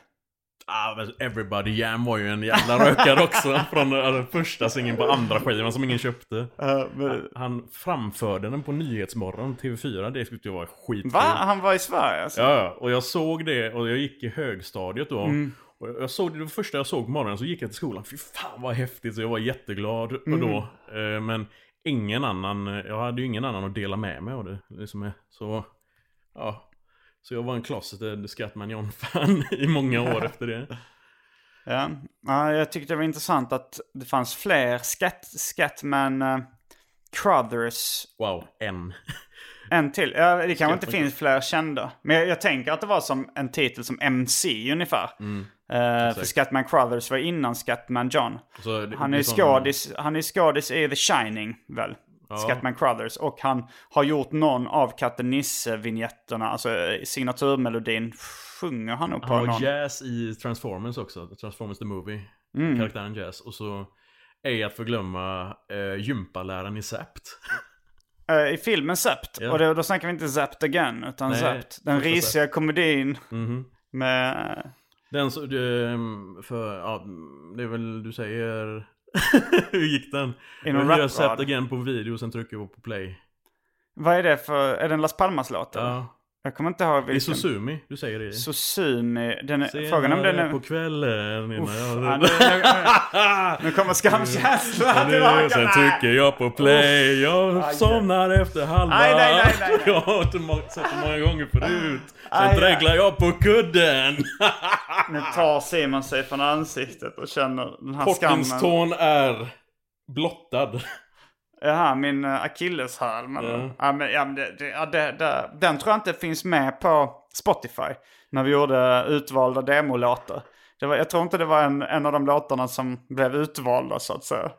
Ah, Everybody Jam var ju en jävla rökare också. Från den första singeln på andra skivan som ingen köpte. Uh, men, Han framförde den på Nyhetsmorgon, TV4. Det tyckte jag var skitkul. va? Han var i Sverige alltså? Ja, och jag såg det och jag gick i högstadiet då. Mm. Och jag såg det, det första jag såg på morgonen så gick jag till skolan. Fy fan vad häftigt, så jag var jätteglad och Mm. då. Eh, Men ingen annan, jag hade ju ingen annan att dela med mig av det. Liksom, så, ja. Så jag var en closeted Scatman John-fan i många år efter det. Ja. ja, jag tyckte det var intressant att det fanns fler Scat, Scatman uh, Crothers. Wow, en. En till. Ja, det kanske inte finns fler kända. Men jag, jag tänker att det var som en titel som MC ungefär. Mm, Eh, för. Scatman Crothers var innan Scatman John. Det- Han är skådis, han är skådis i The Shining väl? Ja. Scatman Crothers. Och han har gjort någon av Katten Nisse-vinjetterna, alltså eh, signaturmelodin sjunger han nog på Han någon. Jazz i Transformers också. Transformers the Movie. Mm. Karaktären Jazz. Och så ej att förglömma uh, gympaläraren i Zapped. Eh, I filmen Zapped. Ja. Och då, då snackar vi inte Zapped Again, utan Nej, Zapped. Den risiga komedin Mhm. med... Den så, för, ja, det är väl, du säger... Hur gick den? I någon jag har sett igen på video och sen trycker jag på play. Vad är det för... Är det en Las Palmas-låt? Ja. Jag kommer inte ihåg Det är vilken. Susumi, du säger det. Susumi. Den är, frågan om den är... på kvällen innan Uff, jag... ja, nu, nu, nu kommer skamkänslorna Nu, tillbaka. sen trycker jag på play, jag Aj, somnar efter halva. Nej, nej, nej, nej. Jag har sett det många gånger förut. Sen Aj, aj. dreglar jag på kudden. Nu tar Simon sig från ansiktet och känner den här skammen. Kortningstån är blottad. Jaha, min uh, akilleshäl. Men, Ja. ja, men, ja, men det, det, ja, det, det, den tror jag inte finns med på Spotify. När vi gjorde utvalda demolåtar. Det var, jag tror inte det var en, en av de låtarna som blev utvalda så att säga.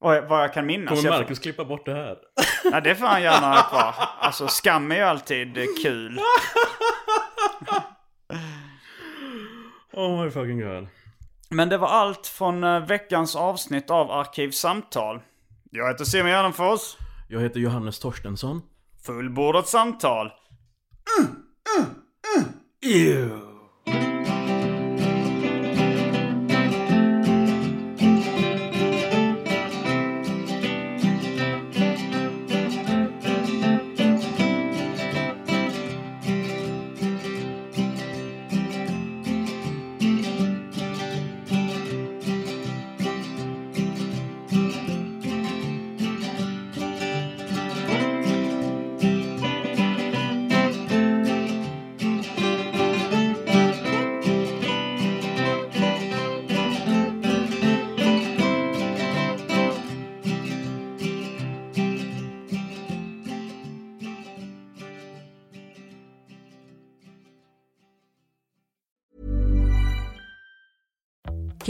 Och vad jag kan minnas. Kommer jag, Marcus klippa bort det här? ja, det får han gärna ha kvar. Alltså skam är ju alltid eh, kul. Oh my fucking god. Men det var allt från eh, veckans avsnitt av Arkivsamtal. Jag heter Simon Gärdenfors. Jag heter Johannes Torstensson. Fullbordat samtal.